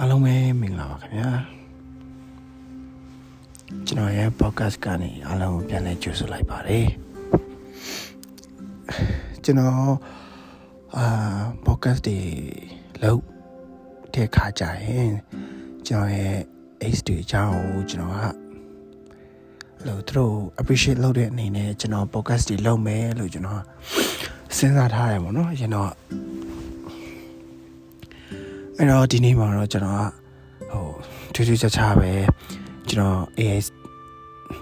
အားလုံးပဲမင်္ဂလာပါခင်ဗျာကျွန်တော်ရဲ့ podcast ကနေအားလုံးပြန်လည်ကြိုဆိုလိုက်ပါတယ်ကျွန်တော်အာ podcast တွေလုပ်တဲ့ခါကြရင်ကျွန်တော်ရဲ့ ace တွေအကြောင်းကိုကျွန်တော်ကလို့သူတို့ appreciate လုပ်တဲ့အနေနဲ့ကျွန်တော် podcast တွေလုပ်မယ်လို့ကျွန်တော်စဉ်းစားထားတယ်ပေါ့နော်ကျွန်တော် အဲ့တော့ဒီနေ့မှာတော့ကျွန်တော်ကဟိုထူးထူးခြားခြားပဲကျွန်တော် AS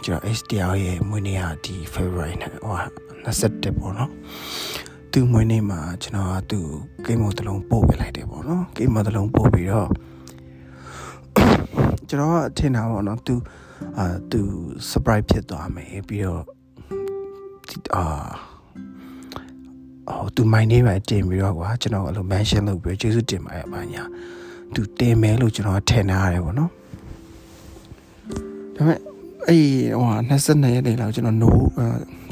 ကျွန်တော် STL ရဲ့မွေးနေ့ဟာဒီ February နဲ့ဟို27ပေါ့နော်သူမွေးနေ့မှာကျွန်တော်ကသူကိန်းမတလုံးပို့ပေးလိုက်တယ်ပေါ့နော်ကိန်းမတလုံးပို့ပြီးတော့ကျွန်တော်ကထင်တာပေါ့နော်သူအာသူ surprise ဖြစ်သွားမယ်ပြီးတော့အာ ဟိုသူ my name ပဲတင်ပြီးတော့ကွာကျွန်တော်အဲ့လို mention လုပ်ပြီးကျေးဇူးတင်ပါရဲ့အပါညာသူတင်မယ်လို့ကျွန်တော်ထင်နေရတယ်ပေါ့နော်ဒါပေမဲ့အဲ့ဟို22ရက်နေလောက်ကျွန်တော် no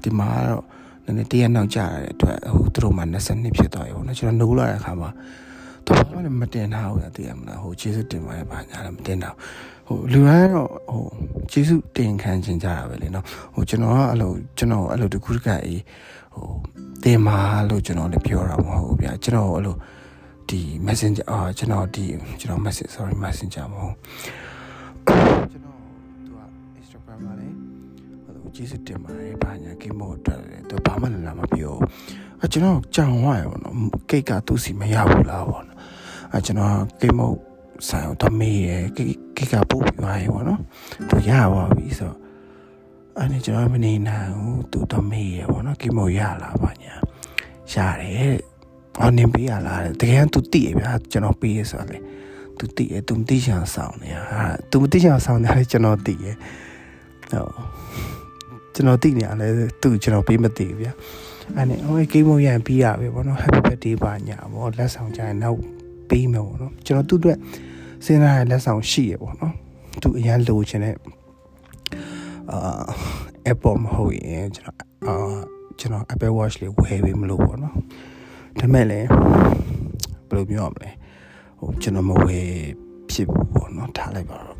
ဒီမှာတော့နည်းနည်းတရက်နောက်ကျရတဲ့အတွက်ဟိုသူတို့မှ22ဖြစ်သွားပြီပေါ့နော်ကျွန်တော် no လာတဲ့အခါမှာတော့ဘာမှမတင်ထားဘူးသိရမလားဟိုကျေးဇူးတင်ပါရဲ့ပါညာလည်းမတင်တော့ဟိုလူတိုင်းတော့ဟိုကျေးဇူးတင်ခံခြင်းကြတာပဲလေနော်ဟိုကျွန်တော်ကအဲ့လိုကျွန်တော်အဲ့လိုတခုတကအေး ဟိုတင်ပါလို့ကျွန်တော်လည်းပြောတာမဟုတ်ဘူးဗျာကျွန်တော်အဲ့လိုဒီ messenger အာကျွန်တော်ဒီကျွန်တော် message sorry messenger မဟုတ်ကျွန်တော်သူက Instagram မှာလည်းဟိုကျေးဇူးတင်ပါတယ်ဘာညာကိမောအတွက်လည်းသူဘာမှလည်းလာမပြောအကျွန်တော်ကြောင်ဝရပေါ့နော်ကိတ်ကသူ့စီမရဘူးလားပေါ့နော်အကျွန်တော်ကိမောဆိုင်တော့မေးရကိကိကပို့ပြီးသွားရေပေါ့နော်သူရပါပြီဆိုတော့ အဲ့ဒီကျွန်တော်မနေနိုင်ဘူးသူတော့မေးရပေါ့နော်ကိမောရလာပါညာရတယ်အော်နင်ပေးရလားတကယ်သူတိရဗျာကျွန်တော်ပေးရဆိုတော့လေသူတိရသူမတိချင်ဆောင်နေဟာသူမတိချင်ဆောင်နေတယ်ကျွန်တော်တိရဟုတ်ကျွန်တော်တိနေရတယ်သူကျွန်တော်ပေးမသိဘူးဗျာအဲ့နဲ့ဟိုကိမောရန်ပြီးရပဲပေါ့နော် happy birthday ပါညာပေါ့လက်ဆောင်ကြရင်နောက်ပေးမယ်ပေါ့နော်ကျွန်တော်သူ့အတွက်စဉ်းစားရလက်ဆောင်ရှိရပေါ့နော်သူအရန်လိုချင်တဲ့ အာ Apple မဟုတ်ရင်ကျွန်တော်အာကျွန်တော် Apple Watch လေးဝယ်ပေးမလို့ပေါ့နော်ဒါမဲ့လည်းဘယ်လိုပြောရမလဲဟိုကျွန်တော်မဝယ်ဖြစ်ဘူးပေါ့နော်ထားလိုက်ပါတော့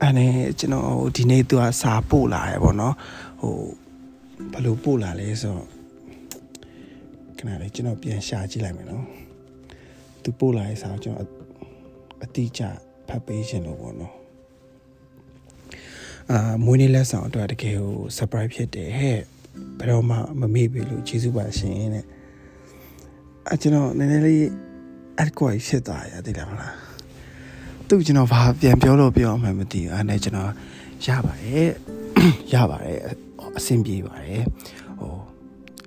အဲ့နဲ့ကျွန်တော်ဒီနေ့သူကစာပို့လာရပေါ့နော်ဟိုဘယ်လိုပို့လာလဲဆိုတော့ခဏလေးကျွန်တော်ပြန်ရှာကြည့်လိုက်မယ်နော်သူပို့လာတဲ့စာကိုကျွန်တော်အတိအကျဖတ်ပေးခြင်းလို့ပေါ့နော် အာမွေးနေ့လက်ဆောင်အတွက်တကယ်ကို surprise ဖြစ်တယ်ဟဲ့ဘယ်တော့မှမမေ့ပြီလို့ကျေးဇူးပါရှင်တဲ့အဲကျွန်တော်နည်းနည်းလေးအကွာဖြစ်သွားရသေးတယ်မလားသူကျွန်တော်ဘာပြန်ပြောလို့ပြောမှမသိဘူးအဲနဲ့ကျွန်တော်ရပါတယ်ရပါတယ်အဆင်ပြေပါတယ်ဟို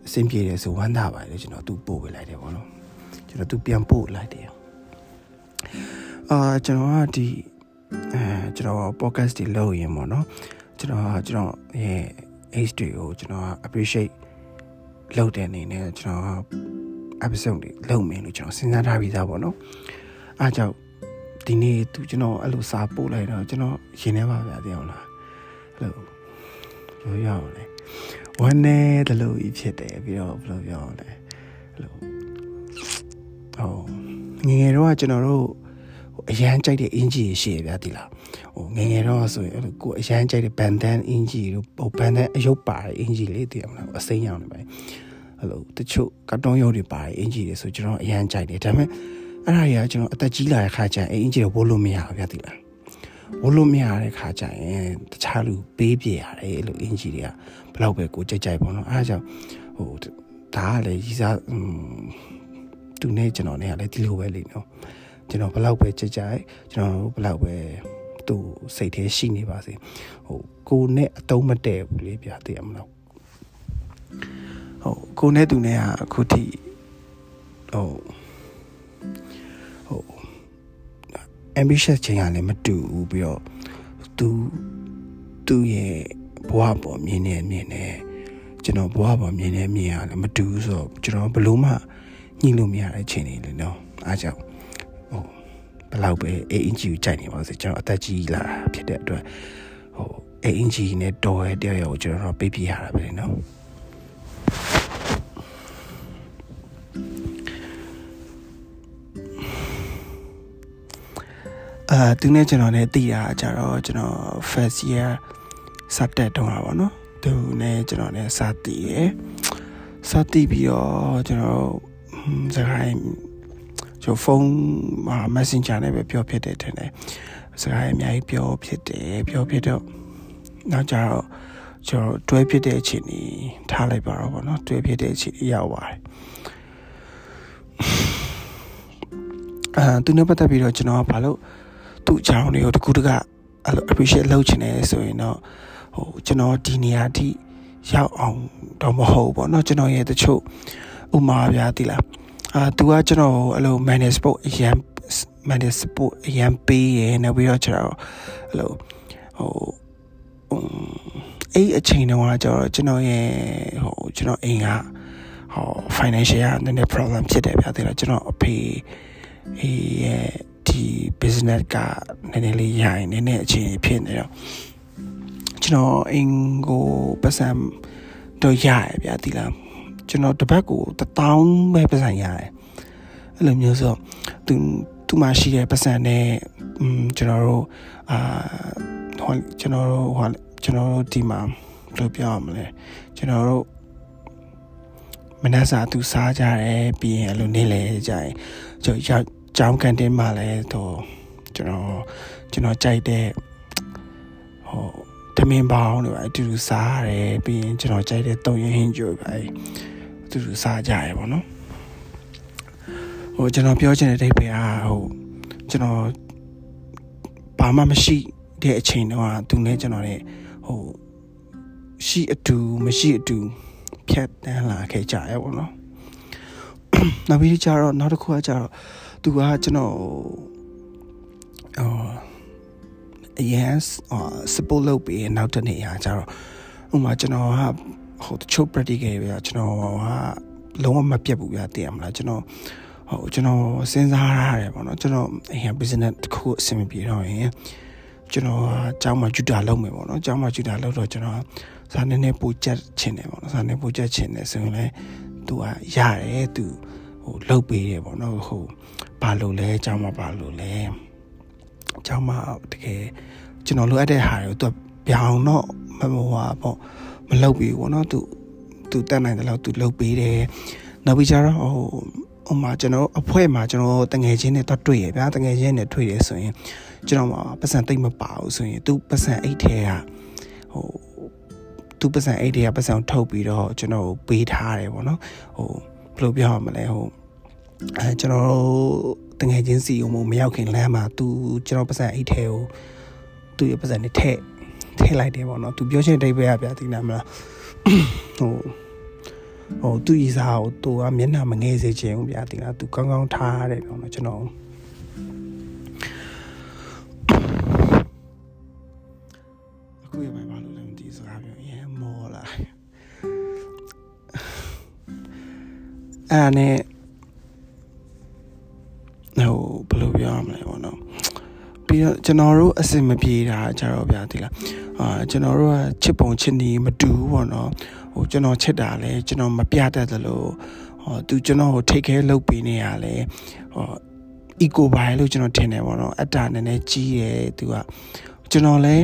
အဆင်ပြေတယ်ဆိုဝမ်းသာပါတယ်ကျွန်တော်သူ့ပို့ပေးလိုက်တယ်ပေါ့နော်ကျွန်တော်သူပြန်ပို့လိုက်တယ်အာကျွန်တော်ကဒီ အဲကျွန်တော် podcast တွေလုပ်ရင်ပေါ့နော်ကျွန်တော်ကျွန်တော်ရဲ့ age တွေကိုကျွန်တော် appreciate လုပ်တဲ့အနေနဲ့ကျွန်တော် episode တွေလုပ်မယ်လို့ကျွန်တော်စဉ်းစားထားပြီးသားပေါ့နော်အားကြောင့်ဒီနေ့သူကျွန်တော်အဲ့လိုစာပို့လိုက်တော့ကျွန်တော်ရင်ထဲပါဗျာသိအောင်လားအဲ့လိုပြောရအောင်လေဝမ်းနေတယ်လို့ဖြစ်တယ်ပြီးတော့ဘယ်လိုပြောလဲအဲ့လိုဟိုငငယ်တော့ကျွန်တော်တို့ အရန်ကြိုက်တဲ့အင်ဂျီရှိရဗျာဒီလားဟိုငငယ်တော့ဆိုရင်အဲ့လိုကိုအရန်ကြိုက်တဲ့ဘန်ဒန်အင်ဂျီတို့ဟိုဘန်ဒန်အယုတ်ပါတဲ့အင်ဂျီလေးတည်အောင်လားအစိမ်းရောင်နေပါအဲ့လိုတချို့ကတ်တုံးရုပ်တွေပါတဲ့အင်ဂျီတွေဆိုကျွန်တော်အရန်ကြိုက်တယ်ဒါပေမဲ့အဲ့ဒါတွေကကျွန်တော်အသက်ကြီးလာတဲ့ခါကျရင်အင်ဂျီတွေဝတ်လို့မရဘူးဗျာဒီလားဝတ်လို့မရတဲ့ခါကျရင်တခြားလူပေးပြရတယ်အဲ့လိုအင်ဂျီတွေကဘလောက်ပဲကိုကြိုက်ကြိုက်ပေါ့နော်အဲ့ဒါကြောင့်ဟိုဒါကလည်းရီစားသူနဲ့ကျွန်တော်နဲ့ကလည်းဒီလိုပဲလေနော် ကျွန်တော်ဘလောက်ပဲကြက်ကြိုက်ကျွန်တော်ဘလောက်ပဲသူ့စိတ်ထဲရှိနေပါစေဟိုကိုနဲ့အတုံးမတည့်ဘူးလေဗျာသိရမလားဟိုကိုနဲ့သူနဲ့ကအခုထိဟိုဟို ambitious ချိန်ကလည်းမတူဘူးပြီးတော့သူသူ့ရဲ့ဘဝပေါ်မြင်နေမြင်နေကျွန်တော်ဘဝပေါ်မြင်နေမြင်ရလည်းမတူဘူးဆိုတော့ကျွန်တော်ဘလို့မှညှိလို့မရတဲ့အချိန်တွေလေနော်အားကြောင့်ဟို ဘလောက်ပဲအေးအင်ဂျီကိုကြိုက်နေပါစေကျွန်တော်အသက်ကြီးလာတာဖြစ်တဲ့အတွက်ဟိုအေးအင်ဂျီနဲ့တော်ရဲ့တရားကိုကျွန်တော်ပေးပြရတာပဲနော်ဟအာသူနဲ့ကျွန်တော်နဲ့တည်တာကြတော့ကျွန်တော် first year စတက်တုန်းပါဗောနော်သူနဲ့ကျွန်တော်နဲ့စတည်ရယ်စတည်ပြီးတော့ကျွန်တော်စကိုင်း ကျွန်တော်ဖုန်းမှာ messenger နဲ့ပဲပြောဖြစ်တယ်ထင်တယ်စကားအများကြီးပြောဖြစ်တယ်ပြောဖြစ်တော့နောက်ကြတော့ကျွန်တော်တွဲဖြစ်တဲ့အချိန်ကြီးထားလိုက်ပါတော့ဗောနော်တွဲဖြစ်တဲ့အချိန်ရောက်ပါတယ်အာသူနဲ့ပတ်သက်ပြီးတော့ကျွန်တော်ကဘာလို့သူ့အကြောင်းတွေကိုတကူတကအဲ့လို appreciate လုပ်ချင်တယ်ဆိုရင်တော့ဟိုကျွန်တော်ဒီနေရာထိရောက်အောင်တော့မဟုတ်ဘောเนาะကျွန်တော်ရဲ့တချို့ဥမာပြတိလား အာသူကကျွန်တော်အဲ့လို manage sport အရန် manage sport အရန်ပေးရနောက်ပြီးတော့ကျွန်တော်အဲ့လိုဟိုအဲ့အချိန်တုန်းကကျတော့ကျွန်တော်ရဲ့ဟိုကျွန်တော်အိမ်ကဟို financial ကနည်းနည်း problem ဖြစ်တယ်ဗျာတိလားကျွန်တော်အဖေအေးရဲ့ဒီ business ကနည်းနည်းလေးရရင်နည်းနည်းအခြေဖြစ်နေတော့ကျွန်တော်အင်ကိုပတ်စံတော့ရရဗျာဒီလား ကျွန်တော်တပတ်ကို1000ပဲပတ်စံရတယ်အဲ့လိုမျိုးဆိုသူသူမှရှိတဲ့ပတ်စံနဲ့อืมကျွန်တော်တို့အာဟိုကျွန်တော်တို့ဟိုကျွန်တော်တို့ဒီမှာဘယ်လိုပြောရမလဲကျွန်တော်တို့မနက်စာသူစားကြတယ်ပြီးရင်အဲ့လိုနေလေကြရင်ကျွန်တော်ရောက်ကျောင်းကန်တင်းမှာလည်းတော့ကျွန်တော်ကျွန်တော်ကြိုက်တဲ့ဟိုတမင်ပေါင်းတွေပါအတူတူစားရတယ်ပြီးရင်ကျွန်တော်ကြိုက်တဲ့တုံရင်ဟင်းကြိုပဲ အတူတူစားကြရပေါ့နော်ဟိုကျွန်တော်ပြောချင်တဲ့ဒိတ်ပဲအားဟိုကျွန်တော်ဘာမှမရှိတဲ့အချိန်တော့သူနဲ့ကျွန်တော်နဲ့ဟိုရှိအတူမရှိအတူဖြတ်တန်းလာခဲ့ကြရပေါ့နော်နောက်ပြီးကြတော့နောက်တစ်ခုကကြတော့သူကကျွန်တော်အော်အရင် support လုပ်ပြီးနောက်တနေ့ဟာကျတော့ဥမာကျွန်တော်က ဟိုတချို့ practical ပဲကျွန်တော်ကလုံးဝမပြတ်ဘူးပြတည်ရမလားကျွန်တော်ဟိုကျွန်တော်စဉ်းစားရတယ်ပေါ့နော်ကျွန်တော်အရင် business တစ်ခုအဆင်မပြေတော့ရင်ကျွန်တော်အเจ้าမှာဂျူတာလုပ်မယ်ပေါ့နော်အเจ้าမှာဂျူတာလုပ်တော့ကျွန်တော်စာနေနေပိုချက်ချင်တယ်ပေါ့နော်စာနေပိုချက်ချင်တယ်ဆိုရင်လည်းသူကရတယ်သူဟိုလှုပ်ပေးတယ်ပေါ့နော်ဟိုဘာလို့လဲအเจ้าမှာဘာလို့လဲအเจ้าမှာတကယ်ကျွန်တော်လိုအပ်တဲ့ဟာတွေကိုသူပြောင်းတော့မဟိုဟာပေါ့ မလှုပ်ပြီးပေါ့နော်သူသူတက်နိုင်တယ်လို့သူလှုပ်ပေးတယ်နောက်ပြီးကြတော့ဟိုဟိုမှာကျွန်တော်အဖွဲ့မှာကျွန်တော်တငယ်ချင်းနဲ့တော့တွေ့ရဗျာတငယ်ချင်းနဲ့တွေ့ရဆိုရင်ကျွန်တော်မှာပတ်စံတိတ်မပါဘူးဆိုရင်သူပတ်စံအိတ်ထဲကဟိုသူပတ်စံအိတ်ထဲကပတ်စံထုတ်ပြီးတော့ကျွန်တော်ပေးထားတယ်ပေါ့နော်ဟိုဘယ်လိုပြောရမလဲဟိုအဲကျွန်တော်တငယ်ချင်းစီကိုမရောက်ခင်လမ်းမှာသူကျွန်တော်ပတ်စံအိတ်ထဲကိုသူရဲ့ပတ်စံနဲ့ထည့် ထည့်လိုက်တယ်ပေါ့နော်သူပြောချင်တဲ့ဘက်ကဗျာသိနာမလားဟိုဟိုသူ့ဤစားကိုသူကမျက်နှာမငယ်စေချင်ဘူးဗျာသိလားသူကောင်းကောင်းထားရတယ်ပြောတော့ကျွန်တော်အခုရပါဘာလို့လဲမသိစကားပြောရင်မောလာအဲ့နဲ့ဟိုဘယ်လိုပြောရမလဲပေါ့နော် ပြီးတော့ကျွန်တော်တို့အစင်မပြေတာကြတော့ဗျာဒီလားအာကျွန်တော်တို့ကချစ်ပုံချစ်နီမတူဘူးပေါ့နော်ဟိုကျွန်တော်ချစ်တာလဲကျွန်တော်မပြတတ်သလိုဟောသူကျွန်တော်ကို take care လုပ်ပေးနေရလဲဟော eco buy လို့ကျွန်တော်ထင်တယ်ပေါ့နော်အတ္တနည်းနည်းကြီးတယ်သူကကျွန်တော်လဲ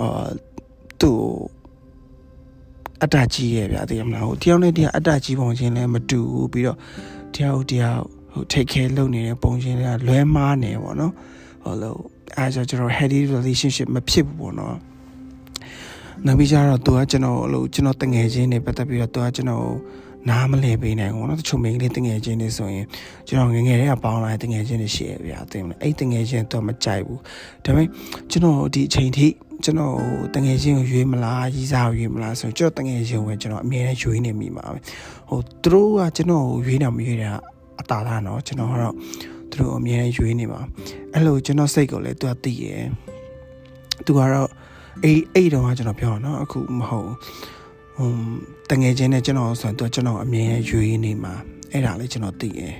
အာသူ့အတ္တကြီးရဲ့ဗျာသိရမလားဟိုတယောက်နဲ့တယောက်အတ္တကြီးပုံချင်းလဲမတူဘူးပြီးတော့တယောက်တယောက်ဟို take care လုပ်နေတဲ့ပုံချင်းတွေကလွဲမားနေပေါ့နော်ဟိုလို့ အဲဆိုကျွန်တော် healthy relationship မဖြစ်ဘူးပေါ့နော်နောက်ပြီးကြတော့သူကကျွန်တော်လို့ကျွန်တော်တငယ်ချင်းတွေပတ်သက်ပြီးတော့သူကကျွန်တော်နားမလဲပေးနိုင်ဘူးเนาะတချို့မိန်းကလေးတငယ်ချင်းတွေဆိုရင်ကျွန်တော်ငငယ်တွေကပေါင်းလာတဲ့တငယ်ချင်းတွေရှိရဗျာသိမလားအဲ့တငယ်ချင်းတော့မကြိုက်ဘူးဒါပေမဲ့ကျွန်တော်ဒီအချိန်ထိကျွန်တော်တငယ်ချင်းကိုရွေးမလားရီးစားကိုရွေးမလားဆိုကျွန်တော်တငယ်ချင်းကိုကျွန်တော်အမြဲတမ်းရွေးနေမိမှာပဲဟိုသူတို့ကကျွန်တော်ကိုရွေးတာမရွေးတာအတားတာเนาะကျွန်တော်ကတော့ သူတို့အမြဲတမ်းရွေးနေမှာအဲ့လိုကျွန်တော်စိတ်ကိုလည်းသူကသိရယ်သူကတော့အေးအဲ့တော့ကျွန်တော်ပြောတော့နော်အခုမဟုတ်ဟိုတငယ်ချင်းနဲ့ကျွန်တော်ဆိုရင်သူကျွန်တော်အမြင်ရွေးနေမှာအဲ့ဒါလေးကျွန်တော်သိရယ်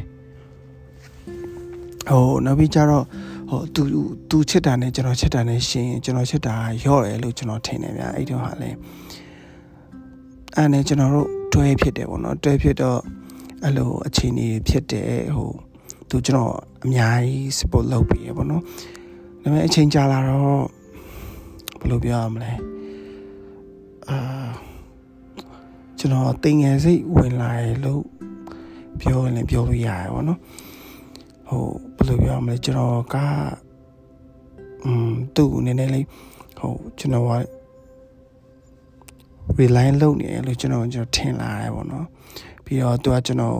ဟိုနောက်ပြီးကျတော့ဟိုသူသူချစ်တာနဲ့ကျွန်တော်ချစ်တာနဲ့ရှင်ကျွန်တော်ချစ်တာရော့တယ်လို့ကျွန်တော်ထင်တယ်ဗျာအဲ့တော့ဟာလေအဲ့နဲ့ကျွန်တော်တို့တွဲဖြစ်တယ်ပေါ့နော်တွဲဖြစ်တော့အဲ့လိုအခြေအနေဖြစ်တယ်ဟို သူကျွန်တော်အများကြီး support လုပ်ပြီးရပေါ့နော်ဒါပေမဲ့အချိန်ကြာလာတော့ဘယ်လိုပြောရမလဲအာကျွန်တော်တင်ငယ်စိတ်ဝင်လာရလို့ပြောရင်ပြောလို့ရတယ်ဗောနော်ဟိုဘယ်လိုပြောရမလဲကျွန်တော်ကอืมသူ့နည်းနည်းလေးဟိုကျွန်တော်က rely လုပ်နေတယ်လို့ကျွန်တော်ကျွန်တော်ထင်လာတယ်ပေါ့နော်ပြီးတော့သူကကျွန်တော်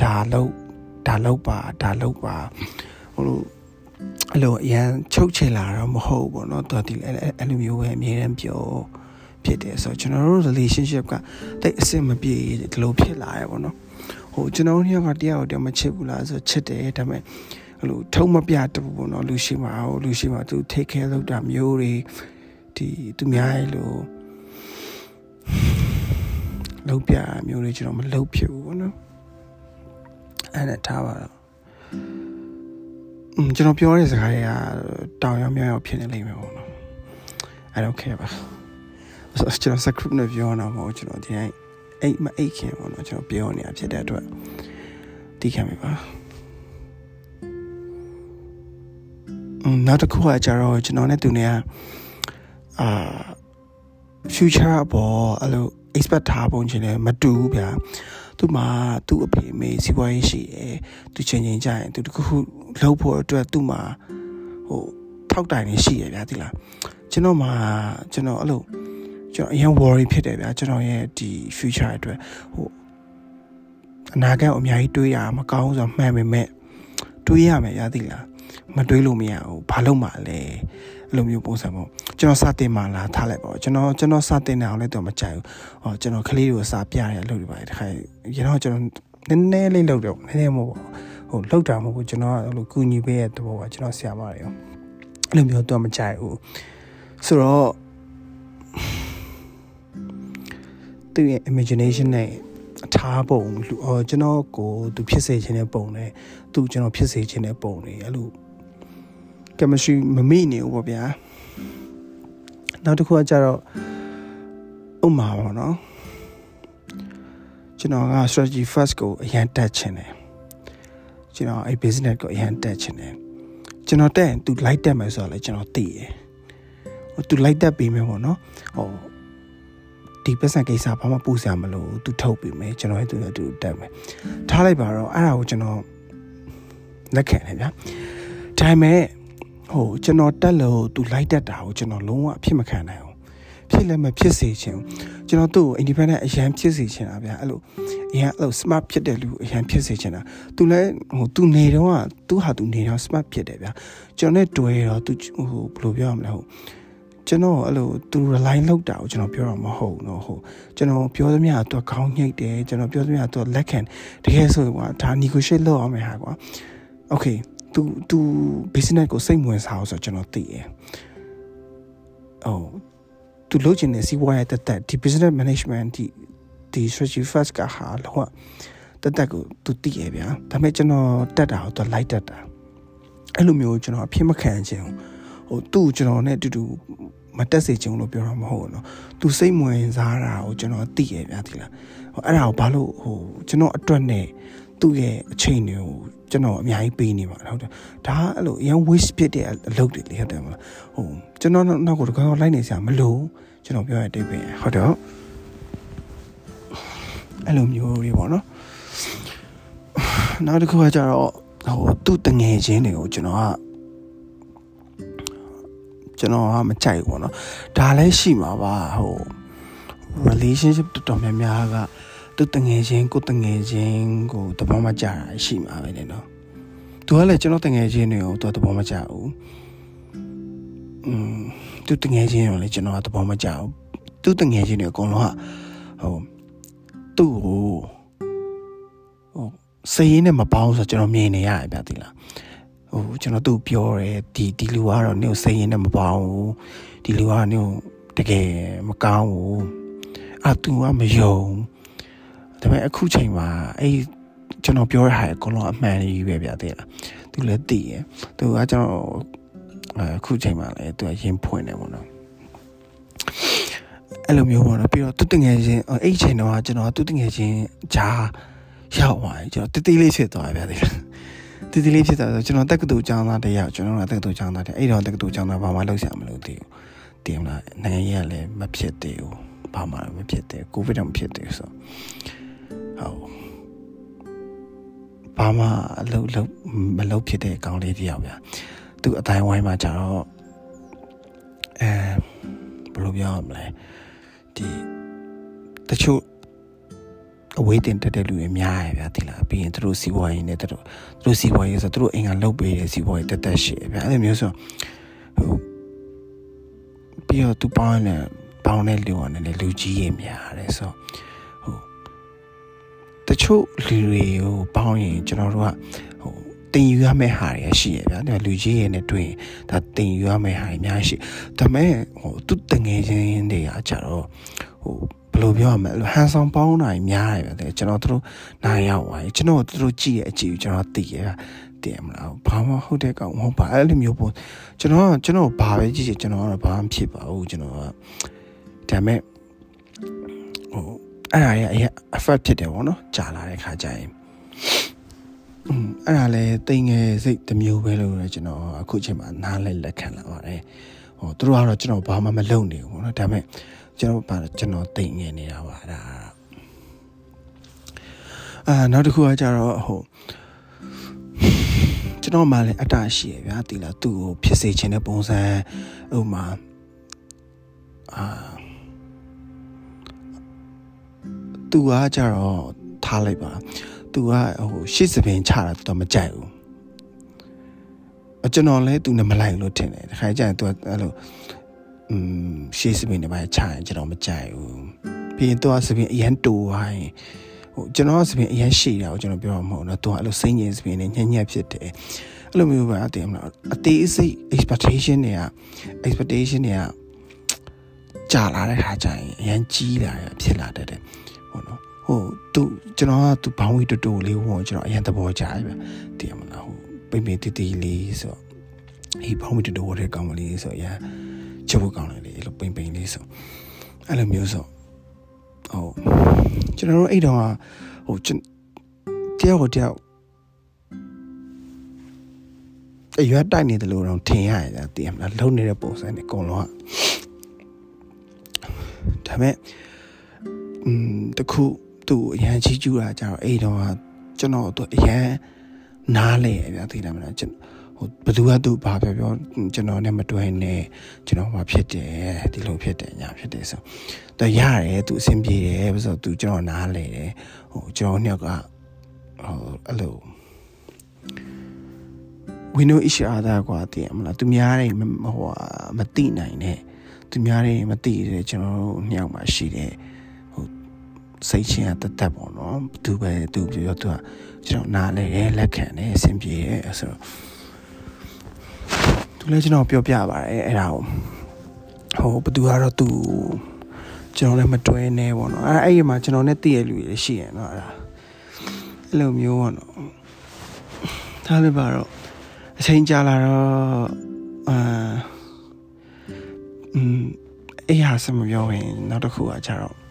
ဒါလုပ် ဒါလုပ်ပါဒါလုပ်ပါဟိုလိုအဲ့လိုအရန်ချုပ်ချင်လာတော့မဟုတ်ဘူးเนาะတော်ဒီအဲ့လိုမျိုးပဲအမြဲတမ်းပြောဖြစ်တယ်ဆိုတော့ကျွန်တော်တို့ relationship ကတိတ်အဆင်မပြေဒီလိုဖြစ်လာရပေါ့เนาะဟိုကျွန်တော်တို့ကတရားကိုတည်းမချစ်ဘူးလားဆိုချစ်တယ်ဒါပေမဲ့အဲ့လိုထုံမပြတဘူးပေါ့เนาะလူရှိမှာဟိုလူရှိမှာသူ take care လုပ်တာမျိုးတွေဒီသူများရဲ့လိုလုပ်ပြမျိုးတွေကျွန်တော်မလုပ်ဖြစ်ဘူးပေါ့နော် အဲ့နဲ့ထားပါတော့อืมကျွန်တော်ပြောတဲ့စကားတွေကတောင်ရောမြောက်ရောဖြစ်နေလိမ့်မယ်ပေါ့နော်အဲ့တော့ okay ပါဆိုတော့ကျွန်တော် script နဲ့ပြောနေတာမဟုတ်ကျွန်တော်ဒီတိုင်းအိတ်မအိတ်ခင်ပေါ့နော်ကျွန်တော်ပြောနေတာဖြစ်တဲ့အတွက်သိခံမိပါနောက်တစ်ခုကကျတော့ကျွန်တော်နဲ့သူနဲ့အာ future ပေါ့အဲ့လို expect ထားပုံချင်းလည်းမတူဘူးဗျာ သူ့မှာသူ့အဖေအမေစီးပွားရေးရှိတယ်သူချင်းချင်းကြရင်သူတခုခုလုပ်ဖို့အတွက်သူ့မှာဟိုထောက်တိုင်နေရှိရဗျာဒီလားကျွန်တော်မှာကျွန်တော်အဲ့လိုကျွန်တော်အရင် worry ဖြစ်တယ်ဗျာကျွန်တော်ရဲ့ဒီ future အတွက်ဟိုအနာဂတ်အများကြီးတွေးရမကောင်းဆိုမှန်ပေမဲ့တွေးရမယ်ဗျာဒီလားမတွေးလို့မရဘူးဘာလို့မှလဲ အဲ့လိုမျိုးပုံစံပေါ့ကျွန်တော်စတင်မှလာထားလိုက်ပါကျွန်တော်ကျွန်တော်စတင်နေအောင်လည်းတော့မကြိုက်ဘူးဟောကျွန်တော်ကလေးကိုစာပြရတဲ့အလုပ်တွေပါတယ်တခါရတော့ကျွန်တော်နည်းနည်းလေးလုပ်တော့နည်းနည်းမဟုတ်ဟိုလောက်တာမဟုတ်ဘူးကျွန်တော်ကအဲ့လိုကူညီပေးရတဲ့ဘောကကျွန်တော်ဆရာမတွေရောအဲ့လိုမျိုးတော့မကြိုက်ဘူးဆိုတော့သူရဲ့ imagination နဲ့အထားပုံအော်ကျွန်တော်ကိုသူဖြစ်စေခြင်းတဲ့ပုံနဲ့သူကျွန်တော်ဖြစ်စေခြင်းတဲ့ပုံတွေအဲ့လို chemistry မမိနေဘူးပေါ့ဗျာနောက်တစ်ခုကကြတော့ဥမာပါတော့ကျွန်တော်က strategy first ကိုအရင်တက်ချင်တယ်ကျွန်တော်အဲ့ business ကိုအရင်တက်ချင်တယ်ကျွန်တော်တက်ရင် तू light တက်မယ်ဆိုတော့လည်းကျွန်တော်သိတယ်ဟို तू light တက်ပြီးမယ်ပေါ့နော်ဟိုဒီပတ်စံကိစ္စဘာမှပူစရာမလိုသူထုတ်ပြီးမယ်ကျွန်တော်ရဲ့သူနဲ့သူတက်မယ်ထားလိုက်ပါတော့အဲ့ဒါကိုကျွန်တော်လက်ခံတယ်ဗျာဒါပေမဲ့ ဟိုကျွန်တော်တက်လို့သူလိုက်တက်တာကိုကျွန်တော်လုံးဝအဖြစ်မခံနိုင်ဘူးဖြစ်လည်းမဖြစ်စေချင်ဘူးကျွန်တော်သူ့ကို independent အရန်ဖြစ်စေချင်တာဗျာအဲ့လိုအရန်အဲ့လို smart ဖြစ်တဲ့လူအရန်ဖြစ်စေချင်တာသူလည်းဟိုသူနေတော့ကသူဟာသူနေတော့ smart ဖြစ်တယ်ဗျာကျွန်တော်နဲ့တွေ့တော့သူဟိုဘယ်လိုပြောရမလဲဟိုကျွန်တော်အဲ့လိုသူ rely လောက်တာကိုကျွန်တော်ပြောတော့မဟုတ်တော့ဟုတ်ကျွန်တော်ပြောသမျှသူခေါင်းညှိတ်တယ်ကျွန်တော်ပြောသမျှသူလက်ခံတကယ်ဆိုရင်ကွာဒါ negotiate လုပ်အောင်မယ်ဟာကွာ okay သူသူ business ကိုစိတ်ဝင်စားအောင်ဆိုတော့ကျွန်တော်သိရယ်။အော်သူလုပ်ချင်တဲ့စီးပွားရေးတက်တက်ဒီ business management ဒီဒီ strategy first ကဟာလောကတက်တက်ကိုသူသိရဗျာ။ဒါပေမဲ့ကျွန်တော်တက်တာကိုသူလိုက်တက်တာ။အဲ့လိုမျိုးကျွန်တော်အဖြစ်မခံချင်ဘူး။ဟိုသူ့ကျွန်တော်နဲ့အတူတူမတက်စေချင်လို့ပြောတာမဟုတ်ဘူးเนาะ။ तू စိတ်ဝင်စားတာကိုကျွန်တော်သိရဗျာဒီလား။ဟိုအဲ့ဒါကိုဘာလို့ဟိုကျွန်တော်အတွက်နဲ့ သူ့ရဲ့အချိန်တွေကိုကျွန်တော်အများကြီးပေးနေပါဟုတ်တယ်ဒါအဲ့လိုရန် waste ဖြစ်တဲ့အလုပ်တွေလေဟုတ်တယ်မလားဟိုကျွန်တော်နောက်ကိုတကောက်လိုက်နေစရာမလိုကျွန်တော်ပြောရတဲ့ပြင်ဟုတ်တော့အဲ့လိုမျိုးတွေပေါ့နော်နောက်တစ်ခုကကြတော့ဟိုသူ့တငယ်ချင်းတွေကိုကျွန်တော်ကကျွန်တော်ကမကြိုက်ဘူးပေါ့နော်ဒါလည်းရှိမှာပါဟို relationship တော်တော်များများက သူတငယ်ချင်းကိုတငယ်ချင်းကိုတဘောမကြတာရှိမှာပဲလေနော်သူကလည်းကျွန်တော်တငယ်ချင်းတွေကိုသူတဘောမကြဘူးอืมသူတငယ်ချင်းရောလေကျွန်တော်ကတဘောမကြဘူးသူတငယ်ချင်းတွေအကုန်လုံးကဟိုသူ့ကိုဟိုစိတ်ရင်းနဲ့မပေါင်းဆိုကျွန်တော်မြင်နေရတယ်ဗျာဒီလားဟိုကျွန်တော်သူ့ပြောတယ်ဒီဒီလူကတော့နေကိုစိတ်ရင်းနဲ့မပေါင်းဘူးဒီလူကနေကိုတကယ်မကောင်းဘူးအာသူကမယုံ ဒါပေမဲ့အခုချိန်မှာအဲ့ကျွန်တော်ပြောရတဲ့အကုန်လုံးအမှန်ကြီးပဲဗျာတဲ့လားသူလည်းသိရသူကကျွန်တော်အခုချိန်မှာလည်းသူကရင်ဖွင့်နေပေါ့နော်အဲ့လိုမျိုးပေါ့နော်ပြီးတော့သူတငယ်ချင်းအဲ့ချိန်တော့ကျွန်တော်သူတငယ်ချင်းဂျာရောက်သွားတယ်ကျွန်တော်တတိလေးဖြစ်သွားဗျာတဲ့တီတီလေးဖြစ်တာဆိုကျွန်တော်တက္ကသိုလ်ကျောင်းသားတယောက်ကျွန်တော်ကတက္ကသိုလ်ကျောင်းသားတည်းအဲ့တော့တက္ကသိုလ်ကျောင်းသားဘာမှလုပ်ရမလို့တည်ဘူးတည်မလားနိုင်ငံရေးကလည်းမဖြစ်သေးဘူးဘာမှမဖြစ်သေးကိုဗစ်တော့မဖြစ်သေးဘူးဆို ဟုတ်ဘာမှအလုပ်လုပ်မလုပ်ဖြစ်တဲ့အကောင်လေးတယောက်ဗျာသူအတိုင်းဝိုင်းမှာကြတော့အဲဘယ်လိုပြောရမလဲဒီတချို့အဝေးတင်တက်တဲ့လူတွေများရဗျာတိလားပြီးရင်သူတို့စီးပွားရေးနဲ့သူတို့သူတို့စီးပွားရေးဆိုသူတို့အိမ်ကလုပ်ပေးတဲ့စီးပွားရေးတက်တက်ရှိဗျာအဲ့လိုမျိုးဆိုဟိုပြီးတော့သူပေါင်းနေပေါင်းတဲ့လူကလည်းလူကြီးရေးများတယ်ဆိုဟို တချို့လူတွေကိုပေါင်းရင်ကျွန်တော်တို့ကဟိုတင်ယူရမယ့်ဟာတွေရှိရဗျာဒါလူကြီးရဲ့နဲ့တွေ့ရင်ဒါတင်ယူရမယ့်ဟာတွေအများကြီးရှိဒါပေမဲ့ဟိုသူတငယ်ချင်းတွေကကြတော့ဟိုဘယ်လိုပြောရမလဲဟန်ဆောင်ပေါင်းတာများတယ်ဗျကျွန်တော်တို့နိုင်ရောက်သွားပြီကျွန်တော်တို့ကြည့်ရဲ့အကြည့်ကိုကျွန်တော်သိရတင်မလားဘာမှဟုတ်တဲ့ကောင်မဟုတ်ပါအဲ့လိုမျိုးပေါ့ကျွန်တော်ကကျွန်တော်ဘာပဲကြည့်ကြည့်ကျွန်တော်ကတော့ဘာမှဖြစ်ပါဘူးကျွန်တော်ကဒါမဲ့ဟို အဲ့ဒါရဲ့အရင် effect ဖြစ်တယ်ပေါ့နော်ကြာလာတဲ့ခါကျရင်อืมအဲ့ဒါလည်းတိမ်ငယ်စိတ်တစ်မျိုးပဲလို့လည်းကျွန်တော်အခုချိန်မှာနားလဲလက်ခံလာပါတယ်ဟိုသူတို့ကတော့ကျွန်တော်ဘာမှမလုပ်နေဘူးပေါ့နော်ဒါပေမဲ့ကျွန်တော်ပါကျွန်တော်တိမ်ငယ်နေတာပါဒါအာနောက်တစ်ခုကကြတော့ဟိုကျွန်တော်မှလည်းအတ္တရှိရဗျာတီလာသူ့ကိုဖြစ်စေခြင်းတဲ့ပုံစံဥမာအာ သူကကြတော့ထားလိုက်ပါသူကဟိုရှစ်စပင်ချတာတော့မကြိုက်ဘူးအကျွန်တော်လည်းသူနဲ့မလိုက်လို့ထင်တယ်တခါကျရင်သူကအဲ့လိုอืมရှေးစပင်တွေပါချရင်ကျွန်တော်မကြိုက်ဘူးပြီးရင်သူကစပင်အရန်တူသွားရင်ဟိုကျွန်တော်စပင်အရန်ရှည်တာကိုကျွန်တော်ပြောမှာမဟုတ်တော့သူကအဲ့လိုစိမ့်ငင်စပင်နဲ့ညံ့ညက်ဖြစ်တယ်အဲ့လိုမျိုးပါအတင်မလားအသေးစိတ် expectation တွေက expectation တွေကကြာလာတဲ့ခါကျရင်အရန်ကြီးလာရဖြစ်လာတတ်တယ် ဟုတ်နော်ဟိုသူကျွန်တော်ကသူဘောင်းဝီတူတူလေးဝင်ကျွန်တော်အရန်သဘောကျတယ်ဗျတည်မလားဟိုပိပိတီတီလေးဆိုဟိဘောင်းဝီတူတူဝတ်တဲ့ကောင်မလေးဆိုအရန်ချုပ်ဖို့ကောင်းတယ်လေအဲ့လိုပိန်ပိန်လေးဆိုအဲ့လိုမျိုးဆိုဟုတ်ကျွန်တော်တို့အဲ့တော့ဟိုတယောက်ကိုတယောက်အရွက်တိုက်နေတယ်လို့တော့ထင်ရတယ်တည်မလားလုံနေတဲ့ပုံစံနဲ့အကုန်လုံးကဒါပေမဲ့ อืมတခုသူ့အရန်ချီးကျူးတာကြတော့အဲ့တော့ကျွန်တော်တို့အရန်နားလေဗျာသိတယ်မလားကျွန်ဟိုဘသူကသူဘာပြောပြောကျွန်တော်နဲ့မတွဲနဲ့ကျွန်တော်ဘာဖြစ်တယ်ဒီလိုဖြစ်တယ်ညာဖြစ်တယ်ဆိုတော့ရတယ်သူအဆင်ပြေတယ်ဆိုတော့သူကျွန်တော်နားလေတယ်ဟိုကျွန်တော်နှစ်ယောက်ကဟိုအဲ့လို we know each other กว่าတည်မလားသူများတွေဟိုမသိနိုင်နဲ့သူများတွေမသိတဲ့ကျွန်တော်တို့နှစ်ယောက်မှရှိတယ် စိတ်ချင်းကတသက်ပေါ့နော်သူပဲသူပြောပြောသူကကျွန်တော်နားလဲတယ်လက်ခံတယ်အဆင်ပြေတယ်ဆိုတော့သူလည်းကျွန်တော်ပြောပြပါတယ်အဲ့ဒါကိုဟိုဘသူကတော့သူကျွန်တော်လည်းမတွဲနေပေါ့နော်အဲ့အဲ့ဒီမှာကျွန်တော်နဲ့တည့်ရလူတွေရှိရနော်အဲ့ဒါအဲ့လိုမျိုးပေါ့နော်ဒါလည်းပါတော့အချိန်ကြာလာတော့အာอืมအဲ့ဟာစမပြောရင်နောက်တစ်ခုကကြတော့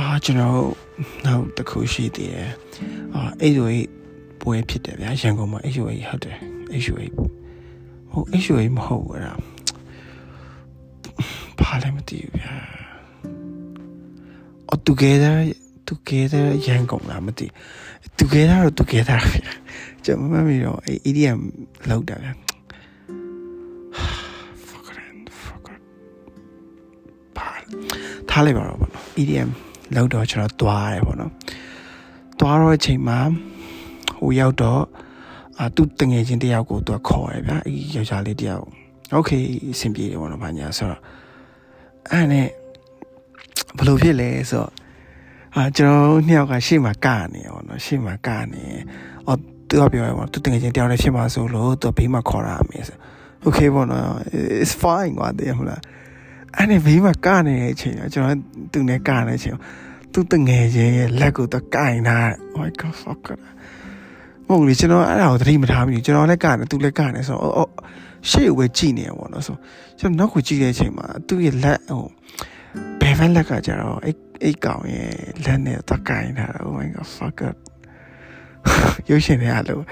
အာကျွန်တော်နောက်တစ်ခုရှိသေးတယ်အာအဲ့လိုပွဲဖြစ်တယ်ဗျာရန်ကုန်မှာအဲ့လိုဟုတ်တယ်အဲ့လိုဟိုအဲ့လိုမဟုတ်ဘူးလားဘာလဲမသိဘူးဗျာ or together together ရန်ကုန်လားမသိ together တော့ together ဗျာကျွန်တော်မမေတော့အဲ့ EDM လောက်တာဗျာ fuck it fuck it ဘာထားလိုက်ပါတော့ဗောနော် EDM လောက်တော့ကျွန်တော်သွားရတယ်ပေါ့နော်သွားတော့အချိန်မှာဟိုရောက်တော့အာသူတငယ်ချင်းတယောက်ကိုသူခေါ်ရဗျာအေးယောက်ျားလေးတယောက်โอเคအဆင်ပြေတယ်ပေါ့နော်ဘာညာဆိုတော့အဲ့နဲ့ဘယ်လိုဖြစ်လဲဆိုတော့အာကျွန်တော်နှစ်ယောက်ကရှေ့မှာကနေပေါ့နော်ရှေ့မှာကနေအော်သူကပြောရပေါ့သူတငယ်ချင်းတယောက်လည်းဖြစ်မှာဆိုလို့သူဘေးမှာခေါ်ရမယ်ဆို okay ပေါ့နော် it's fine ကွာတည်းဟုတ်လား အဲ့ဒီဘေးမှာကနေတဲ့အချိန်ကျွန်တော်သူနဲ့ကနေတဲ့အချိန်သူတငယ်ချင်းရဲ့လက်ကိုတော့ကင်ထား oh my god fuck မဟုတ်လေကျွန်တော်အဲ့ဒါကိုသတိမထားမိဘူးကျွန်တော်လည်းကနေသူလည်းကနေဆိုတော့ရှေ့ကိုပဲကြည့်နေရပေါ့နော်ဆိုကျွန်တော်နောက်ကိုကြည့်တဲ့အချိန်မှာသူ့ရဲ့လက်ဟိုဘယ်ဘက်လက်ကကြတော့အဲ့အဲ့ကောင်ရဲ့လက်နဲ့တော့ကင်ထားတာ oh my god fuck ရုပ်ရှင်တွေအားလို့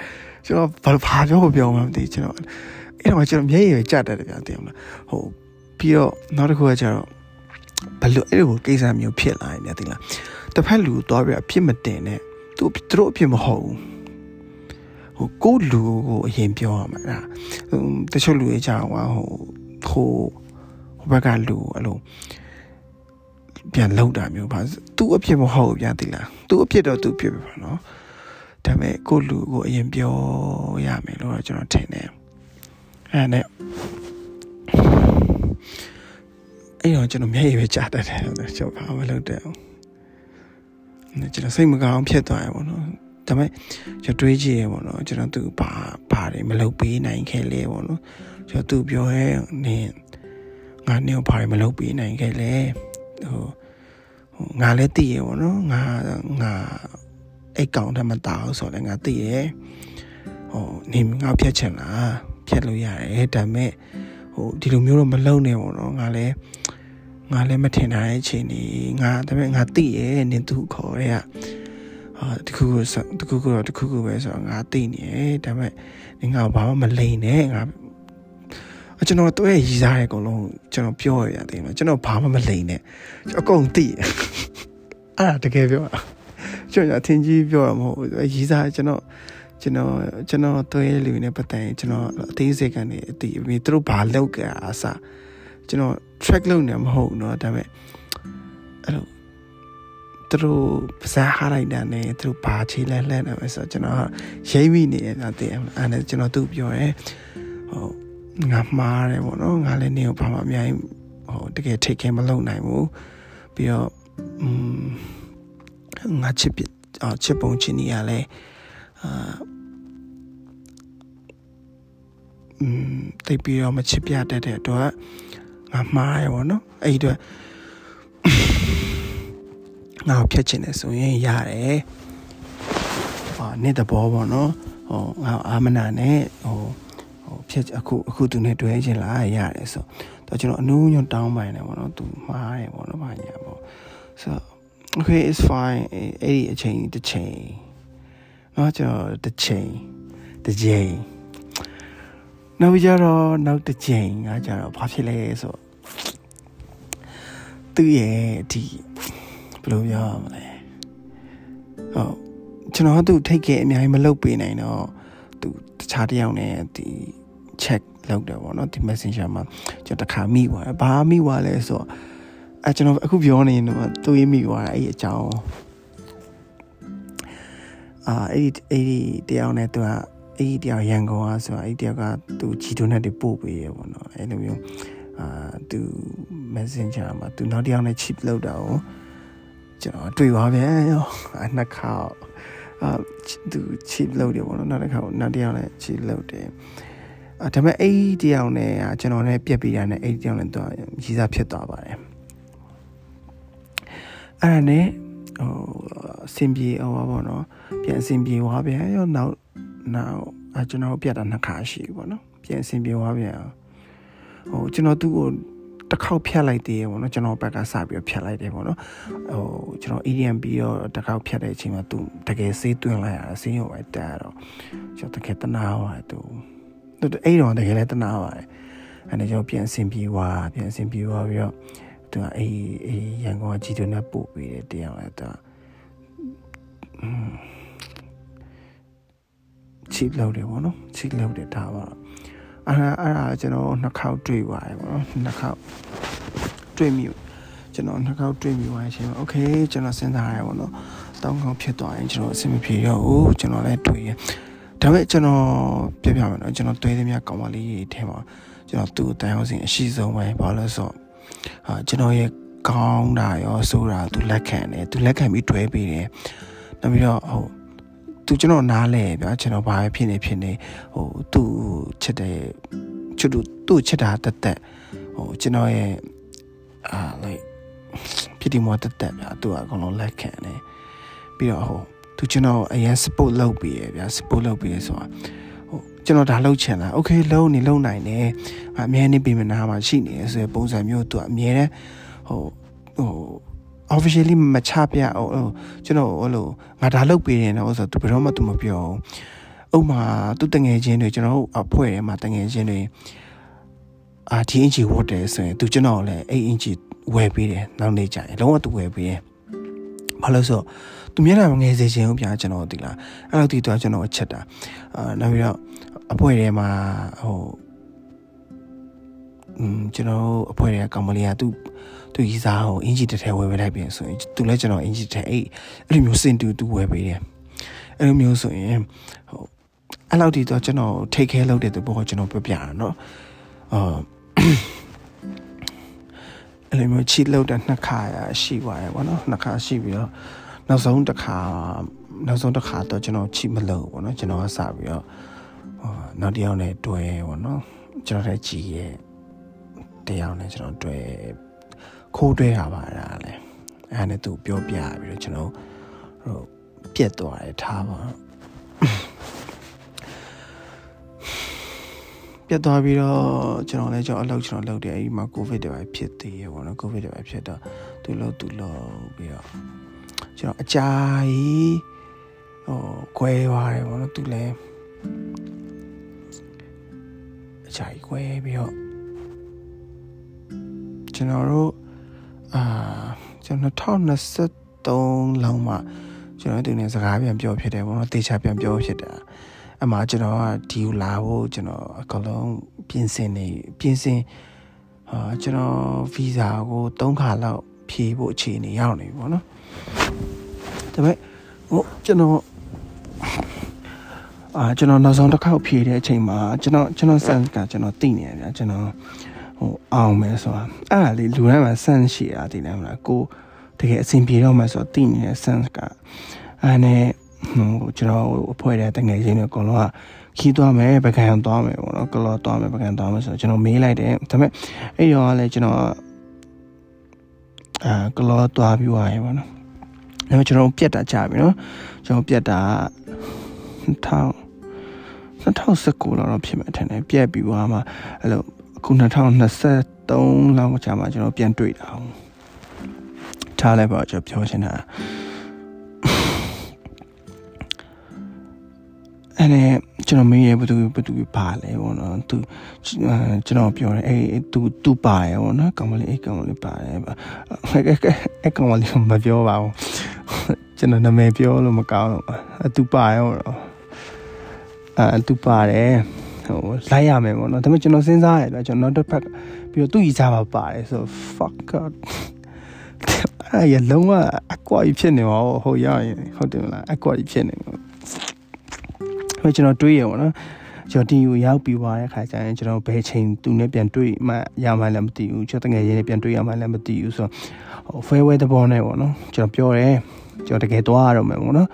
ကျွန်တော်ဘာဘာပြောကိုပြောမှမသိကျွန်တော်အဲ့တော့ကျွန်တော်မျက်ရည်ပဲကြတတ်တယ်ဗျာသိမလားဟို ပြီးတော့နောက်တစ်ခုကကျတော့ဘယ်လိုအဲ့လိုကိစ္စမျိုးဖြစ်လာနေတယ်သိလားတစ်ဖက်လူသွားပြီးအဖြစ်မတင်နဲ့သူသူတို့အဖြစ်မဟုတ်ဘူးဟိုကိုလူကိုအရင်ပြောရမှာအဲ့ဒါတချို့လူတွေကြောင့်ဟိုဟိုဟိုဘက်ကလူအဲ့လိုပြန်လောက်တာမျိုးပါသူ့အဖြစ်မဟုတ်ဘူးဗျာသိလားသူ့အဖြစ်တော့သူဖြစ်ပဲပါနော်ဒါပေမဲ့ကိုလူကိုအရင်ပြောရမယ်လို့တော့ကျွန်တော်ထင်တယ်အဲ့နဲ့ အဲ့တော့ကျွန်တော်မျက်ရည်ပဲကြားတတ်တယ်ကျွန်တော်ဘာမှမလုပ်တဲ့အောင်ကျွန်တော်စိတ်မကောင်းဖြစ်သွားရပါတော့ဒါပေမဲ့ကျွန်တော်တွေးကြည့်ရပါတော့ကျွန်တော်သူဘာဘာတွေမလုပ်ပေးနိုင်ခဲ့လဲပေါ့နော်ကျွန်တော်သူပြောရဲနင်းငါနင်းဘာတွေမလုပ်ပေးနိုင်ခဲ့လဲဟိုငါလည်းသိရပေါ့နော်ငါငါအိတ်ကောင်တည်းမတောက်ဆိုလည်းငါသိရဟိုနေငါဖြတ်ချင်လားဖြတ်လို့ရတယ်ဒါပေမဲ့ဟိုဒီလိုမျိုးတော့မလုပ်နဲ့ပေါ့နော်ငါလည်း ငါလည်းမထင်တာရဲ့အချိန်นี้ငါဒါပေမဲ့ငါသိရနင်သူခေါ်ရဲအာတခုခုတခုခုတော့တခုခုပဲဆိုတော့ငါသိနေတယ်ဒါပေမဲ့နင်ငါဘာမှမလိန်နဲ့ငါကျွန်တော်တွေ့ရည်စားတဲ့အကုန်လုံးကျွန်တော်ပြောရရတယ်နော်ကျွန်တော်ဘာမှမလိန်နဲ့အကုန်သိအဲ့ဒါတကယ်ပြောတာကျွန်တော်အထင်ကြီးပြောတာမဟုတ်ရည်စားကျွန်တော်ကျွန်တော်ကျွန်တော်တွေ့ရလူနဲ့ပတ်သက်ရင်ကျွန်တော်အသေးစိတ်ကနေအတိပြီးသူတို့ဘာလုပ်ကြအစားကျွန်တော် track လုပ်နေမှာမဟုတ်เนาะဒါပေမဲ့အဲ့လိုသူတို့ပါစားဟာလိုက်တာနဲ့သူတို့ဘာချေလဲလှမ်းနေမှာဆိုတော့ကျွန်တော်ရိမ့်မိနေတယ်တဲ့အဲ့ဒါကျွန်တော်သူ့ပြောရဲဟိုငါမှားတယ်ပေါ့နော်ငါလည်းနေကိုဘာမှအများကြီးဟိုတကယ် take care မလုပ်နိုင်ဘူးပြီးတော့อืมငါချစ်ပြအော်ချစ်ပုံချစ်နေရလဲအာอืมတိတ်ပြီးတော့မချစ်ပြတတ်တဲ့အတွက် ငါမှားရပေါ့နော်အဲ့ဒီအတွက်ငါ့ကိုဖြတ်ချင်တယ်ဆိုရင်ရတယ်ဟာနေ့တဘောပေါ့နော်ဟိုငါအာမနာနဲ့ဟိုဟိုဖြတ်အခုအခုသူနဲ့တွေ့ချင်လားရတယ်ဆိုတော့ကျွန်တော်အနူးညွတ်တောင်းပိုင်တယ်ပေါ့နော်သူမှားတယ်ပေါ့နော်ဘာညာပေါ့ဆို okay it's fine အဲ့ဒီအချိန်တစ်ချိန်နော်ကျွန်တော်တစ်ချိန်တစ်ချိန် နောက်ကြတော့နောက်တစ်ချိန်ကကြတော့ဘာဖြစ်လဲဆိုသူ့ရဲ့ဒီဘယ်လိုပြောရမလဲဟုတ်ကျွန်တော်သူ့ထိတ်ခဲ့အများကြီးမလုပ်ပေးနိုင်တော့သူတခြားတယောက်နဲ့ဒီ check လုပ်တယ်ပေါ့နော်ဒီ messenger မှာကျွန်တော်တခါမိသွားတယ်ဘာမိသွားလဲဆိုတော့အဲကျွန်တော်အခုပြောနေတော့သူ့ရေးမိသွားတာအဲ့ဒီအကြောင်းအာအဲ့ဒီအဲ့ဒီတယောက်နဲ့သူက အဲ့ဒီတယောက်ရန်ကုန်อ่ะဆိုတာအဲ့ဒီတယောက်ကသူဂျီတိုနဲ့တွေပို့ပေးရပေါ့နော်အဲ့လိုမျိုးအာသူ messenger မှာသူနောက်တယောက်နဲ့ chip လောက်တာကိုကျွန်တော်တွေ့ပါဗျာရောနှစ်ခါအာသူ chip လောက်တယ်ပေါ့နော်နောက်တစ်ခါနောက်တယောက်နဲ့ chip လောက်တယ်အဲဒါပေမဲ့အဲ့ဒီတယောက်နဲ့ကျွန်တော်နဲ့ပြက်ပြီးတာနဲ့အဲ့ဒီတယောက်နဲ့သူရီစားဖြစ်သွားပါတယ်အဲ့ဒါနဲ့ဟိုစင်ပြေဟောပါဘောနော်ပြန်စင်ပြေသွားပြန်ရောနောက် နောက်အကျွန်တော်ပြတ်တာနှစ်ခါရှိပြီပေါ့နော်ပြန်စင်ပြေသွားပြန်ဟိုကျွန်တော်သူ့ကိုတစ်ခေါက်ဖြတ်လိုက်သေးတယ်ပေါ့နော်ကျွန်တော်ဘက်ကစပြီးဖြတ်လိုက်တယ်ပေါ့နော်ဟိုကျွန်တော် EDM ပြီးတော့တစ်ခေါက်ဖြတ်တဲ့အချိန်မှာသူတကယ်ဆေးသွင်းလိုက်ရတာဆေးရောပဲတက်တော့ကျွန်တော်တကယ်တနာပါတယ်သူသူအဲ့တော့တကယ်လည်းတနာပါတယ်အဲ့ဒါကျွန်တော်ပြန်စင်ပြေသွားပြန်စင်ပြေသွားပြီးတော့သူကအေးအေးရန်ကုန်ကကြီးတွင်နဲ့ပို့ပေးတယ်တရားလည်းသူချ cheat လုပ်တယ်ပေါ့နော် cheat လုပ်တယ်ဒါပါအဲ့ဒါအဲ့ဒါကျွန်တော်နှစ်ခေါက်တွေ့ပါတယ်ပေါ့နော်နှစ်ခေါက်တွေ့မိကျွန်တော်နှစ်ခေါက်တွေ့မိသွားတဲ့အချိန်မှာ okay ကျွန်တော်စဉ်းစားရတယ်ပေါ့နော်တောင်းကောင်းဖြစ်သွားရင်ကျွန်တော်အဆင်မပြေတော့ဘူးကျွန်တော်လည်းတွေ့ရဒါပေမဲ့ကျွန်တော်ပြပြမယ်နော်ကျွန်တော်တွေ့သမျှကောင်းမလေးတွေထဲမှာကျွန်တော်သူ့အတန်းအောင်စဉ်အရှိဆုံးပဲဘာလို့ဆိုတော့အာကျွန်တော်ရဲ့ကောင်းတာရောဆိုတာသူလက်ခံတယ်သူလက်ခံပြီးတွဲပေးတယ်နောက်ပြီးတော့ဟုတ် သူကျွန်တော်နားလဲဗျာကျွန်တော်ဘာပဲဖြစ်နေဖြစ်နေဟိုသူ့ချစ်တယ်ချစ်သူသူ့ချစ်တာတက်တက်ဟိုကျွန်တော်ရဲ့အာ like ဖြစ်ဒီမောတက်တက်ဗျာသူကအကုန်လုံးလက်ခံတယ်ပြီးတော့ဟိုသူကျွန်တော်အရင် support လုပ်ပြီးရဗျာ support လုပ်ပြီးရဆိုတာဟိုကျွန်တော်ဒါလုပ်ချင်လား okay လုံးနေလုံးနိုင်တယ်အမြဲတမ်းပြင်မနာမှာရှိနေရဆိုရပုံစံမျိုးသူကအမြဲတမ်းဟိုဟို officially မချပြဟိုကျွန်တော်ဟိုလိုငါဒါလုပ်ပေးတယ်နော်ဆိုတော့သူဘယ်တော့မှသူမပြောဘူးဥမာသူတငယ်ချင်းတွေကျွန်တော်တို့အဖွဲ့ထဲမှာတငယ်ချင်းတွေအာဒီအင်ဂျီဝတ်တယ်ဆိုရင်သူကျွန်တော်လည်းအဲ့အင်ဂျီဝယ်ပေးတယ်နောက်နေ့ကျရင်လုံးဝသူဝယ်ပေးတယ်ဘာလို့ဆိုသူမျက်နှာမငယ်စေချင်ဘူးဗျာကျွန်တော်သိလားအဲ့လိုတီတော့ကျွန်တော်အချက်တာအာနောက်ပြီးတော့အဖွဲ့ထဲမှာဟိုอืมကျွန်တော်အဖွဲ့ထဲကကောင်မလေးကသူ သူကြီးစားဟိုအင်ဂျီတစ်ထဲဝယ်ပေးလိုက်ပြင်ဆိုရင်သူလည်းကျွန်တော်အင်ဂျီတစ်ထဲအဲ့အဲ့လိုမျိုးစင်တူသူဝယ်ပေးတယ်အဲ့လိုမျိုးဆိုရင်ဟိုအဲ့လောက်တီတော့ကျွန်တော် take care လုပ်တဲ့သူဘောကျွန်တော်ပြပြတာเนาะအာအဲ့လိုမျိုးချီလောက်တဲ့နှစ်ခါရရှိသွားတယ်ဗောနော်နှစ်ခါရှိပြီးတော့နောက်ဆုံးတစ်ခါနောက်ဆုံးတစ်ခါတော့ကျွန်တော်ချီမလို့ဗောနော်ကျွန်တော်ကစပြီးတော့ဟိုနောက်တစ်ယောက်နဲ့တွဲဗောနော်ကျွန်တော်လည်းကြည်ရဲ့တယောက်နဲ့ကျွန်တော်တွဲ ခိုးတွဲတာပါအဲ့ဒါလည်းအဲ့ဒါနဲ့သူပြောပြပြီးတော့ကျွန်တော်ဟိုပြက်သွားတယ်ထားပါပြတ်သွားပြီးတော့ကျွန်တော်လည်းကျွန်တော်အလုပ်ကျွန်တော်လုပ်တယ်အဲဒီမှာကိုဗစ်တွေပဲဖြစ်သေးရေပေါ့နော်ကိုဗစ်တွေပဲဖြစ်တော့သူလို့သူလို့ပြီးတော့ကျွန်တော်အကြာကြီးဟိုခွဲသွားတယ်ပေါ့နော်သူလည်းအကြာကြီးခွဲပြီးတော့ကျွန်တော်တို့ အာကျွန်တော်2023လောက်မှကျွန်တော်တို့နေစကားပြန်ပြောဖြစ်တယ်ပေါ့နော်တေချာပြန်ပြောဖြစ်တာအမှကျွန်တော်ကဒီကိုလာဖို့ကျွန်တော်အကလုံးပြင်ဆင်နေပြင်ဆင်အာကျွန်တော်ဗီဇာကို၃ခါလောက်ဖြေဖို့အခြေအနေရောက်နေပြီပေါ့နော်ဒါပေမဲ့ဟိုကျွန်တော်အာကျွန်တော်နောက်ဆုံးတစ်ခေါက်ဖြေတဲ့အချိန်မှာကျွန်တော်ကျွန်တော် sense ကကျွန်တော်သိနေရတယ်ကျွန်တော် ဟိုအောင်မယ်ဆိုတာအဲ့ဒါလေးလူတိုင်းမှာ sense ရှိတာသိတယ်မလားကိုတကယ်အဆင်ပြေတော့မှဆိုတော့သိနေတဲ့ sense ကအဲ့နဲ့ဟိုကျွန်တော်အဖွဲ့တဲ့တငယ်ချင်းတွေအကုန်လုံးကခီးသွားမယ်ပကံသွားမယ်ပေါ့နော်ကလောသွားမယ်ပကံသွားမယ်ဆိုတော့ကျွန်တော်မေးလိုက်တယ်ဒါပေမဲ့အဲ့ရောကလည်းကျွန်တော်အာကလောသွားပြီးသွားရေပေါ့နော်ဒါပေမဲ့ကျွန်တော်ပြက်တာကြာပြီနော်ကျွန်တော်ပြက်တာ2000 2019လောက်တော့ဖြစ်မယ်ထင်တယ်ပြက်ပြီးသွားမှအဲ့လို အခု2023လောက်ကြာမှကျွန်တော်ပြန်တွေ့တာထားလိုက်ပါကျွန်တော်ပြောချင်တာအဲ့နဲ့ကျွန်တော်မေးရဘသူဘသူပါလဲပေါ့နော်သူကျွန်တော်ပြောတယ်အဲ့သူသူပါရပေါ့နော်ကောင်မလေးအဲ့ကောင်မလေးပါတယ်အဲ့အဲ့ကောင်မလေးမပြောပါဘူးကျွန်တော်နာမည်ပြောလို့မကောင်းတော့အသူပါရောအဲသူပါတယ် ဟိုလိုက်ရမယ်ပေါ့နော်ဒါပေမဲ့ကျွန်တော်စဉ်းစားရတယ်ကျွန်တော်နောက်တစ်ဖက်ပြီးတော့သူ့ကြီးစားပါပါတယ်ဆို fuck god အဲ့ရလုံးဝအကွာကြီးဖြစ်နေမှာဟုတ်ရရင်ဟုတ်တယ်မလားအကွာကြီးဖြစ်နေမှာဟိုကျွန်တော်တွေးရပါတော့ကျွန်တော်တီကိုရောက်ပြီးသွားတဲ့ခါကျရင်ကျွန်တော်ဘယ်ချိန်သူနဲ့ပြန်တွေ့မှရမှလည်းမသိဘူးကျွန်တော်တကယ်ရင်းနဲ့ပြန်တွေ့ရမှလည်းမသိဘူးဆိုတော့ဟို fairway သဘောနဲ့ပေါ့နော်ကျွန်တော်ပြောတယ်ကျွန်တော်တကယ်သွားရတော့မယ်ပေါ့နော်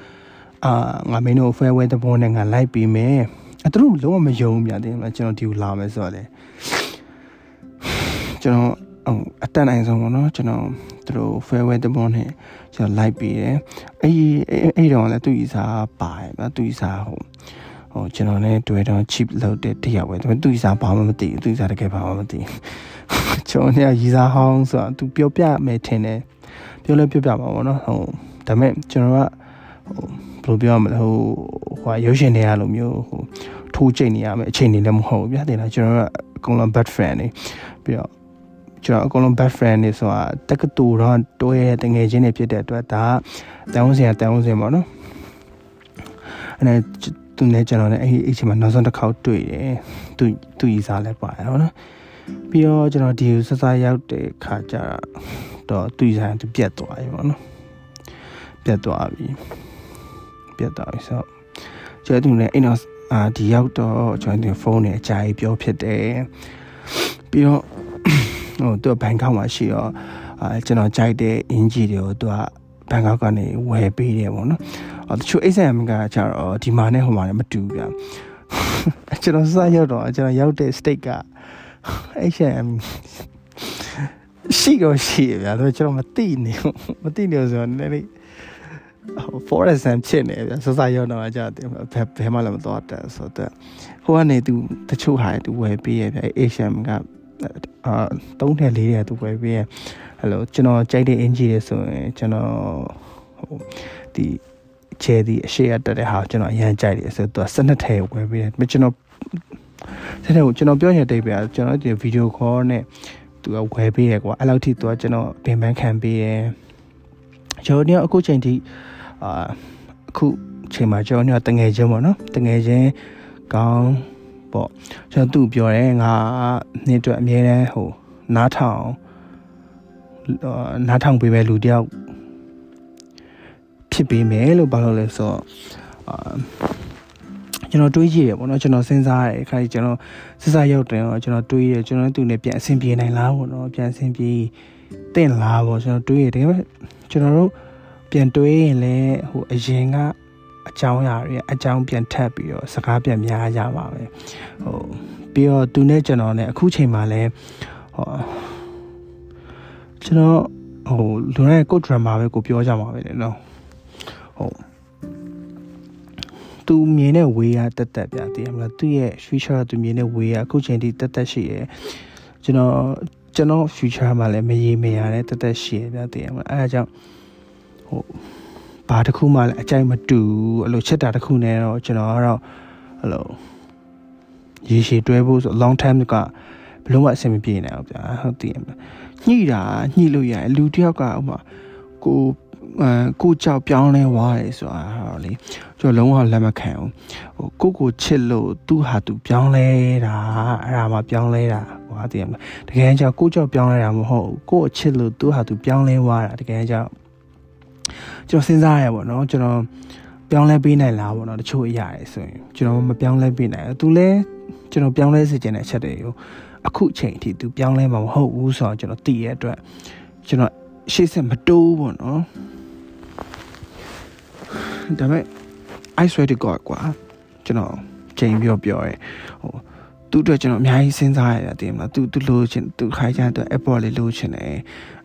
အာငါမင်းတို့ fairway သဘောနဲ့ငါလိုက်ပြီးမယ် အဲသူတို့လုံးဝမယုံပြန်တယ်မလားကျွန်တော်ဒီကိုလာမယ်ဆိုတော့လေကျွန်တော်အတန်နိုင်ဆုံးပေါ့နော်ကျွန်တော်သူတို့ farewell တဘောနဲ့ကျွန်တော်လိုက်ပြီးတယ်အဲ့အဲ့တော့လည်းသူ့ဤစာပါတယ်ဗျာသူ့ဤစာဟုတ်ဟိုကျွန်တော်လည်းတွေ့တော့ cheap လောက်တဲ့တရပဲဒါပေမဲ့သူ့ဤစာဘာမှမသိဘူးသူ့ဤစာတကယ်ဘာမှမသိဘူးကျွန်တော်ကဤစာဟောင်းဆိုတာသူပြောပြမယ်ထင်တယ်ပြောလဲပြောပြပါဘောနော်ဟုတ်ဒါပေမဲ့ကျွန်တော်ကဟို ဘယ်လိုပြောရမလဲဟိုဟိုရုပ်ရှင်တွေကလိုမျိုးဟိုထိုးချိန်နေရမယ်အချိန်နေလည်းမဟုတ်ဘူးဗျာတင်လားကျွန်တော်ကအကုန်လုံး bad friend နေပြီးတော့ကျွန်တော်အကုန်လုံး bad friend နေဆိုတာတက္ကသိုလ်တော့တွဲတငယ်ချင်းတွေဖြစ်တဲ့အတွက်ဒါတန်ဝန်းစင်တန်ဝန်းစင်ပေါ့နော်အဲ့ဒါသူနဲ့ကျွန်တော်လည်းအဲ့ဒီအချိန်မှာနောက်ဆုံးတစ်ခေါက်တွေ့တယ်သူသူကြီးစားလဲပါတယ်ဟုတ်နော်ပြီးတော့ကျွန်တော်ဒီစစရောက်တဲ့ခါကျတော့သူကြီးစားသူပြတ်သွားပြီပေါ့နော်ပြတ်သွားပြီ ပြတ်သွားပြီဆိုတော့ကျွန်တော်သူနဲ့အဲ့တော့အာဒီရောက်တော့ကျွန်တော်ဒီဖုန်းနဲ့အကြိုက်ပြောဖြစ်တယ်ပြီးတော့ဟိုသူကဘန်ကောက်မှာရှိတော့အာကျွန်တော်ကြိုက်တဲ့အင်ဂျီတွေကိုသူကဘန်ကောက်ကနေဝယ်ပေးတယ်ပေါ့နော်အော်တချို့ XM ကကျတော့ဒီမှာနဲ့ဟိုမှာလည်းမတူဗျာကျွန်တော်စရောက်တော့ကျွန်တော်ရောက်တဲ့ state က XM ရှိတော့ရှိဗျာဒါကျွန်တော်မသိနေမသိနေဆိုတော့နည်းနည်းလေး forest ဆန်ဖြစ်နေဗျာစစရောက်တော့ကြာတယ်ဘယ်ဘယ်မှလည်းမသွားတတ်ဆိုတော့ဟိုကနေသူတချို့ဟာသူဝယ်ပေးရဗျာ Asian ကအာ3နဲ့4တဲ့သူဝယ်ပေးရအဲ့လိုကျွန်တော်ကြိုက်တဲ့အင်ဂျီတွေဆိုရင်ကျွန်တော်ဟိုဒီချဲဒီအရှိရတက်တဲ့ဟာကျွန်တော်အရန်ကြိုက်တယ်ဆိုတော့သူက12ထဲဝယ်ပေးတယ်ကျွန်တော်ဆက်တဲ့ကိုကျွန်တော်ပြောရင်တိတ်ပြကျွန်တော်ဒီဗီဒီယိုခေါ်နဲ့သူကဝယ်ပေးရကွာအဲ့လောက်ထိသူကကျွန်တော်ပင်ပန်းခံပေးရကျွန်တော်အခုချိန်ထိ အာအခုချိန်မှာကျွန်တော်တငယ်ချင်းပေါ့နော်တငယ်ချင်းကောင်းပေါ့ကျွန်တော်သူ့ပြောတယ်ငါနေ့အတွက်အမြဲတမ်းဟိုနားထောင်နားထောင်ပေးမဲ့လူတယောက်ဖြစ်ပေးမယ်လို့ဘာလို့လဲဆိုတော့အာကျွန်တော်တွေးကြည့်ရပေါ့နော်ကျွန်တော်စဉ်းစားရအခါကြီးကျွန်တော်စဉ်းစားရောက်တယ်တော့ကျွန်တော်တွေးရကျွန်တော်သူ့နဲ့ပြန်အဆင်ပြေနိုင်လားပေါ့နော်ပြန်အဆင်ပြေတင့်လားပေါ့ကျွန်တော်တွေးရတကယ်ပဲကျွန်တော်တို့ ပြန်တွေးရင်လည်းဟိုအရင်ကအကြောင်းအရာတွေအကြောင်းပြန်ထပ်ပြီးတော့စကားပြန်များကြပါပဲဟိုပြီးတော့သူနဲ့ကျွန်တော်နဲ့အခုချိန်မှာလည်းဟောကျွန်တော်ဟိုလူတိုင်းကိုဒရမာပဲကိုပြောကြမှာပဲလေနော်ဟုတ်သူမြင်တဲ့ဝေးရတက်တက်ပြတည်ရမလားသူရဲ့ future သူမြင်တဲ့ဝေးရအခုချိန်ထိတက်တက်ရှိရယ်ကျွန်တော်ကျွန်တော် future မှာလည်းမရေမရတဲ့တက်တက်ရှိရပြတည်ရမလားအဲဒါကြောင့် ဟိုဘာတစ်ခုမှလည်းအကြိုက်မတူအဲ့လိုချက်တာတစ်ခုနဲ့တော့ကျွန်တော်ကတော့အဲ့လိုရေရှည်တွဲဖို့ဆို long time ကဘယ်လို့မှအဆင်မပြေနိုင်ဘူးဗျာဟုတ်တည်ရမလားညှိတာညှိလို့ရတယ်လူတယောက်ကဥမာကိုအဲကိုကြောက်ပြောင်းလဲဝါတယ်ဆိုတာတော့လေကျွန်တော်လုံးဝလက်မခံဘူးဟိုကိုကိုချစ်လို့သူ့ဟာသူပြောင်းလဲတာအဲ့ဒါမှပြောင်းလဲတာဟိုဟာတည်ရမလားတကယ်ကြောက်ကိုကြောက်ပြောင်းလဲတာမဟုတ်ကိုကိုချစ်လို့သူ့ဟာသူပြောင်းလဲဝါတာတကယ်ကြောက် ကျွန်တော်စဉ်းစားရပေါ့နော်ကျွန်တော်ပြောင်းလဲပေးနိုင်လားပေါ့နော်တချို့အရာတွေဆိုရင်ကျွန်တော်မပြောင်းလဲပေးနိုင်ဘူးသူလဲကျွန်တော်ပြောင်းလဲစေချင်တဲ့အချက်တွေကိုအခုချိန်အထိသူပြောင်းလဲမှာမဟုတ်ဘူးဆိုတော့ကျွန်တော်သိရတဲ့အတွက်ကျွန်တော်ရှေ့ဆက်မတိုးပေါ့နော်ဒါပေမဲ့ I swear to god ကွာကျွန်တော်ချိန်ပြောပြောရဲဟိုသူ့အတွက်ကျွန်တော်အများကြီးစဉ်းစားရတယ်တင်မလားသူသူလိုချင်သူခိုင်းချင်တဲ့ Apple လေးလိုချင်တယ်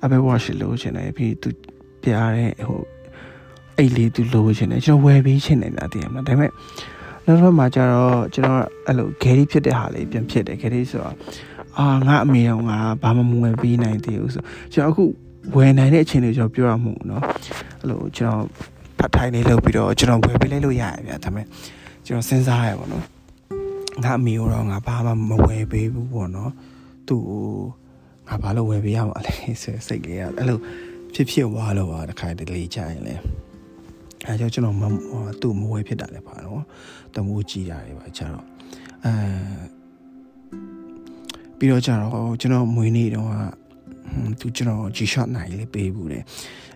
Apple Watch လိုချင်တယ်ပြီးသူ ပြရတဲ့ဟိုအိတ်လေးသူလိုချင်တယ်ကျွန်တော်ဝယ်ပေးချင်တယ်လားတင်မလားဒါပေမဲ့နောက်တော့မှကျတော့ကျွန်တော်အဲ့လို Gary ဖြစ်တဲ့ဟာလေးပြန်ဖြစ်တယ် Gary ဆိုတော့အာငါအမေရောငါဘာမှမဝယ်ပေးနိုင်သေးဘူးဆိုကျွန်တော်အခုဝယ်နိုင်တဲ့အချိန်တွေကျွန်တော်ပြောရမှုเนาะအဲ့လိုကျွန်တော်ဖတ်ထိုင်လေးလုပ်ပြီးတော့ကျွန်တော်ဝယ်ပေးလိုက်လို့ရရဗျာဒါပေမဲ့ကျွန်တော်စဉ်းစားရပါတော့ငါအမေရောငါဘာမှမဝယ်ပေးဘူးပေါ့နော်သူ့ကိုငါဘာလို့ဝယ်ပေးရမှာလဲဆိုစိတ်လေးကအဲ့လို ဖြစ်ဖြစ်ဝါလို့ပါတခါတလေကြာရင်လဲအဲကြောင့်ကျွန်တော်မသူ့မဝယ်ဖြစ်တာလည်းပါတော့တမိုးကြည့်ရတယ်ပါကျတော့အဲပြီးတော့ကျတော့ကျွန်တော်မွေးနေ့တော့သူကျွန်တော် G-shot နိုင်လေးပေးဘူးတယ်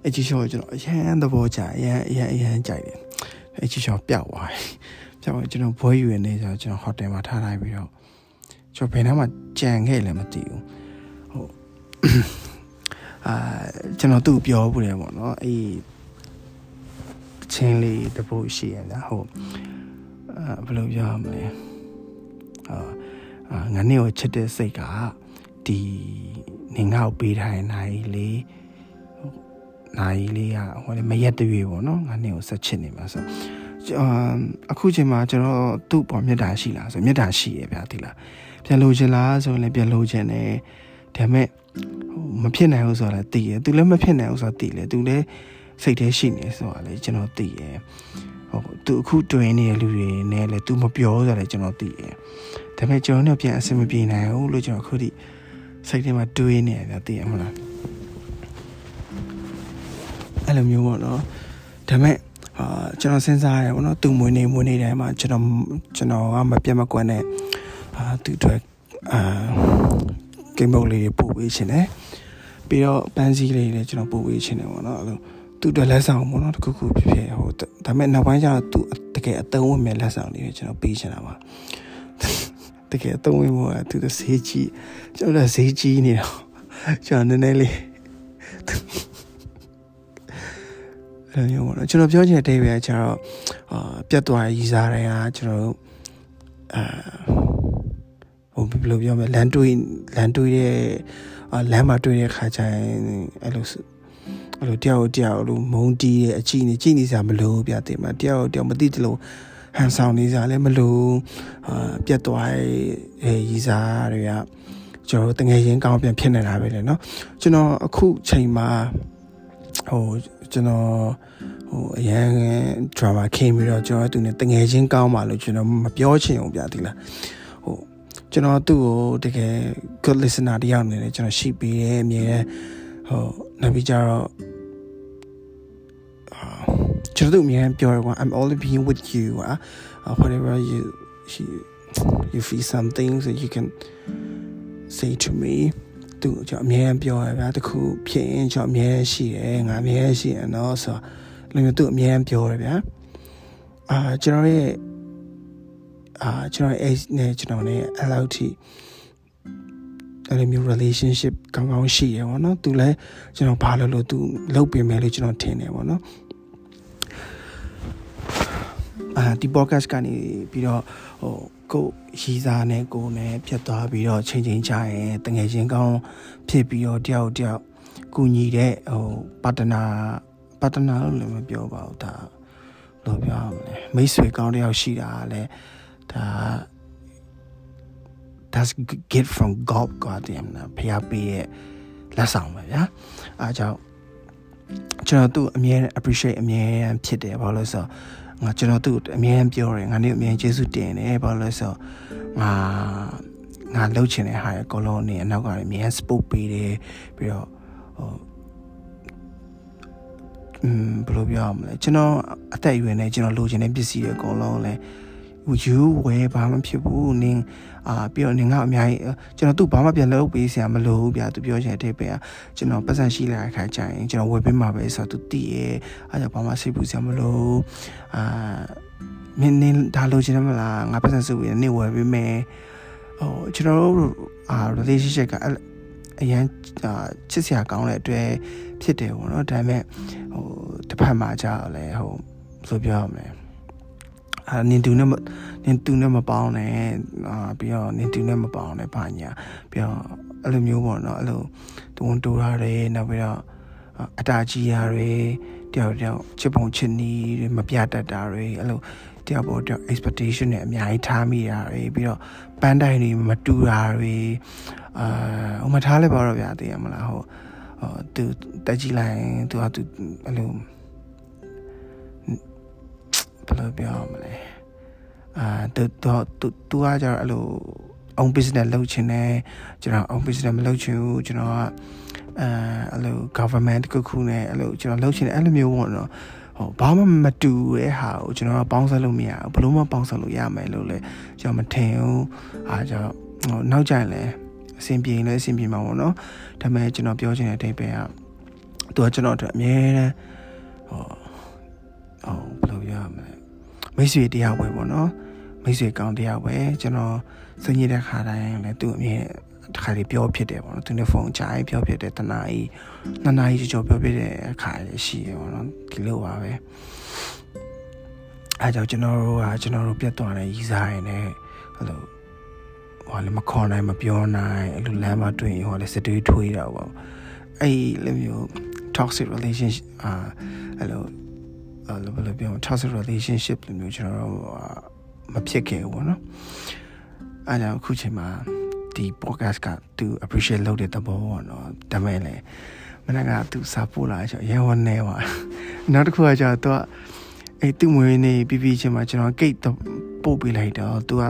အဲ G-shot ကျွန်တော်အရန်သဘောကျအရန်အရန်အရန်ကြိုက်တယ်အဲ G-shot ပျောက်သွားတယ်ပျောက်သွားကျွန်တော်ဘွဲယူရနေကြကျွန်တော်ဟိုတယ်မှာထားလိုက်ပြီးတော့ကျွန်တော်ဘယ်နှမှာကြံခဲ့လည်းမသိဘူးဟို အာကျွန်တော်သူ့ပြောဘူးတယ်ပေါ့နော်အေးချင်းလေးတပုတ်ရှိရလားဟုတ်အာဘယ်လိုပြောမလဲအာငါနေကိုချစ်တဲ့စိတ်ကဒီနေငါ့ကိုပေးထားတဲ့နိုင်လေးနိုင်လေးကဟိုလေမရက်တွေပေါ့နော်ငါနေကိုဆက်ချစ်နေမှာဆိုအာအခုချိန်မှာကျွန်တော်သူ့ပေါ်မေတ္တာရှိလားဆိုမေတ္တာရှိရဲ့ဗျာဒီလားပြန်လို့ချင်လားဆိုရင်လည်းပြန်လို့ချင်တယ်ဒါပေမဲ့ မဖြစ်နိုင်ဘူးဆိုတာလည်းသိရသူလည်းမဖြစ်နိုင်ဘူးဆိုတာသိလေသူလည်းစိတ်ထဲရှိနေဆိုတာလည်းကျွန်တော်သိရဟိုသူအခုတွင်နေတဲ့လူတွေနဲ့လည်းသူမပြောဆိုတာလည်းကျွန်တော်သိရဒါပေမဲ့ကျွန်တော်တို့ပြန်အဆင်မပြေနိုင်ဘူးလို့ကျွန်တော်အခုထိစိတ်ထဲမှာတွေးနေရတယ်သိရမလားအဲ့လိုမျိုးပေါ့နော်ဒါပေမဲ့အာကျွန်တော်စဉ်းစားရတယ်ပေါ့နော်သူမွေးနေမွေးနေတိုင်းမှာကျွန်တော်ကျွန်တော်ကမပြတ်မကွက်နဲ့အာသူတွေအာ ဂိမ်းဘုတ်လေးပို့ပေးခြင်းတယ်ပြီးတော့ပန်းစည်းလေးလည်းကျွန်တော်ပို့ပေးခြင်းတယ်ပေါ့နော်အဲ့လိုသူ့အတွက်လက်ဆောင်ပေါ့နော်တခုခုဖြစ်ဖြစ်ဟိုဒါပေမဲ့နောက်ပိုင်းကျတော့သူတကယ်အသုံးဝင်မဲ့လက်ဆောင်လေးကျွန်တော်ပေးချင်တာပါတကယ်အသုံးဝင်ဖို့ကသူတို့ဈေးကြီးကျွန်တော်ဈေးကြီးနေတော့ကျွန်တော်နည်းနည်းလေးအဲ့လိုမျိုးပေါ့နော်ကျွန်တော်ပြောချင်တဲ့အဓိပ္ပာယ်ကျတော့အာပြတ်သွားရည်စားတိုင်းကကျွန်တော်တို့အာ ဟိုဘယ်လိုပြောမလဲလမ်းတွေးလမ်းတွေးတဲ့လမ်းမှာတွေ့တဲ့ခါကျရင်အဲ့လိုအဲ့လိုတယောက်တယောက်လိုမုန်းတီးတဲ့အကြည့်နေကြည့်နေစရာမလိုပြတဲ့မှာတယောက်တယောက်မသိတလို့ဟန်ဆောင်နေစရာလည်းမလိုအာပြတ်သွားရဲ့ရည်စားတွေက ကျွန်တော်တငယ်ချင်းကောင်းပြန်ဖြစ်နေတာပဲလေเนาะကျွန်တော်အခုချိန်မှာဟိုကျွန်တော်ဟိုအရန် drama ခင်းပြီးတော့ကျွန်တော်သူနဲ့တငယ်ချင်းကောင်းပါလို့ကျွန်တော်မပြောချင်ဘူးဗျာဒီလားဟို ကျွန်တော်သူ့ကိုတကယ် good listener တယောက်အနေနဲ့ကျွန်တော်ရှိပေးတယ်အမြဲဟိုနောက်ပြီးကြတော့ကျွန်တော်တို့အမြဲပြောရကွာ I'm only being with you อ่ะ whatever you you you feel something so you can say to me သူကျွန်တော်အမြဲပြောရဗျာတခုဖြစ်ရင်ကျွန်တော်အမြဲရှိတယ်ငါအမြဲရှိရနော်ဆိုတော့လည်းသူအမြဲပြောရဗျာအာကျွန်တော်ရဲ့ အာကျွန်တော် age နဲ့ကျွန်တော်နဲ့အဲ့လောက်ထိအဲ့လိုမျိုး relationship ကောင်းကောင်းရှိရပါတော့သူလည်းကျွန်တော်ဘာလို့လို့သူလုပ်ပေးမယ်လို့ကျွန်တော်ထင်တယ်ပေါ့နော်အာဒီ podcast ကနေပြီးတော့ဟိုကိုရီစာနဲ့ကိုနဲ့ဖြတ်သွားပြီးတော့ချိန်ချိန်ချရင်တငယ်ချင်းကောင်းဖြစ်ပြီးတော့တယောက်တယောက်ကူညီတဲ့ဟိုပါတနာပါတနာလို့လည်းမပြောပါဘူးဒါလို့ပြောရမလဲမိတ်ဆွေကောင်းတယောက်ရှိတာလည်း ဒါ that's get from god god damn နာဖျားပေးရဲ့လက်ဆောင်ပဲဗျာအားကြောင့်ကျွန်တော်သူ့အမြဲ appreciate အမြဲဖြစ်တယ်ဘာလို့လဲဆိုတော့ငါကျွန်တော်သူ့အမြဲပြောတယ်ငါနေအမြဲကျေးဇူးတင်တယ်ဘာလို့လဲဆိုတော့ငါငါလှုပ်ချင်တဲ့ဟာရဲ့ကောလုံးနေအနောက်ကနေအမြဲ support ပေးတယ်ပြီးတော့ဟိုอืมဘယ်လိုပြောရမလဲကျွန်တော်အသက်အရွယ်နဲ့ကျွန်တော်လိုချင်တဲ့ပစ္စည်းတွေအကုန်လုံးလည်း ယူဝဲဘာမှဖြစ်ဘူးနင်းအာပြီးတော့နင်ကအများကြီးကျွန်တော်သူ့ဘာမှပြန်လုပ်ပေးစရာမလိုဘူးဗျာသူပြောချင်တဲ့ပဲကျွန်တော်ပတ်စံရှိလာတဲ့ခါကျရင်ကျွန်တော်ဝယ်ပေးမှာပဲဆိုတော့သူတည်ရဲ့အားကြောင့်ဘာမှစိတ်ပူစရာမလိုအာမင်းနင်ဒါလိုချင်တယ်မလားငါပတ်စံစုပြီးနေဝယ်ပေးမယ်ဟိုကျွန်တော်တို့အာ relationship ကအရန်ချစ်စရာကောင်းတဲ့အတွက်ဖြစ်တယ်ပေါ့နော်ဒါပေမဲ့ဟိုတစ်ဖက်မှာကြာလဲဟိုဘယ်လိုပြောရမလဲ အာနင်တူနဲ့နင်တူနဲ့မပေါင်းနဲ့အာပြီးတော့နင်တူနဲ့မပေါင်းနဲ့ဘာညာပြီးတော့အဲ့လိုမျိုးပေါ့နော်အဲ့လိုတူဝန်တူရတယ်နောက်ပြီးတော့အတားကြီးရတွေတယောက်တယောက်ချစ်ပုံချစ်နီးတွေမပြတတ်တာတွေအဲ့လိုတယောက်ပေါ်တယောက် expectation နဲ့အများကြီးထားမိတာတွေပြီးတော့ပန်းတိုင်တွေမတူတာတွေအာဟိုမထားလိုက်ပါတော့ဗျာသိရမလားဟိုဟိုသူတက်ကြည့်လိုက်သူကသူအဲ့လို ဘယ်လိုပြောမလဲအာသူသူသူကကျတော့အဲ့လို own business လုပ်ချင်တယ်ကျွန်တော် own business မလုပ်ချင်ဘူးကျွန်တော်ကအဲအဲ့လို government တခုခုနဲ့အဲ့လိုကျွန်တော်လုပ်ချင်တယ်အဲ့လိုမျိုးပေါ့နော်ဟိုဘာမှမတူတဲ့ဟာကိုကျွန်တော်ကပေါင်းစပ်လို့မရဘူးဘလို့မှပေါင်းစပ်လို့ရမယ်လို့လေကျွန်တော်မထင်ဘူးအားကြောင့်ဟိုနောက်ကျရင်လည်းအဆင်ပြေရင်လည်းအဆင်ပြေမှာပေါ့နော်ဒါပေမဲ့ကျွန်တော်ပြောချင်တဲ့အဓိပ္ပာယ်ကသူကကျွန်တော်အတွက်အမြဲတမ်းဟိုဟိုဘယ်လိုပြောရ မလဲမိတ်ဆွေတရားပဲပေါ့နော်မိတ်ဆွေကောင်းတရားပဲကျွန်တော်စညစ်တဲ့ခါတိုင်းလည်းသူ့အမြဲတခါလေးပြောဖြစ်တယ်ပေါ့နော်သူနဲ့ဖုန်းကြားပြောဖြစ်တယ်တနာကြီးနှစ်နာရီကြော်ပြောဖြစ်တဲ့အခါလည်းရှိရပေါ့နော်ဒီလိုပါပဲအဲကြောင့်ကျွန်တော်တို့ကကျွန်တော်တို့ပြတ်သွားတဲ့ရီစားရင်လည်းအဲ့လိုဟိုလည်းမခေါ်နိုင်မပြောနိုင်အဲ့လိုလမ်းမတွေ့ရင်ဟိုလည်းစတွေးထွေးတာပေါ့အဲ့လိုမျိုး toxic relationship အာအဲ့လို အဲ့လိုဘယ်လိုပြော toxic relationship လိုမျိုးကျွန်တော်တို့မဖြစ်ခဲ့ဘူးပေါ့နော်အဲကြောင့်အခုချိန်မှာဒီ podcast ကသူ appreciate လုပ်တဲ့သဘောပေါ့နော်ဒါမဲ့လည်းမနက်ကသူစာပို့လာချောရဲဝနေပါနောက်တစ်ခုကကျတော့သူကအဲ့သူ့မွေးနေ့ပြီးပြီးချင်းမှာကျွန်တော် gate ပို့ပေးလိုက်တော့သူက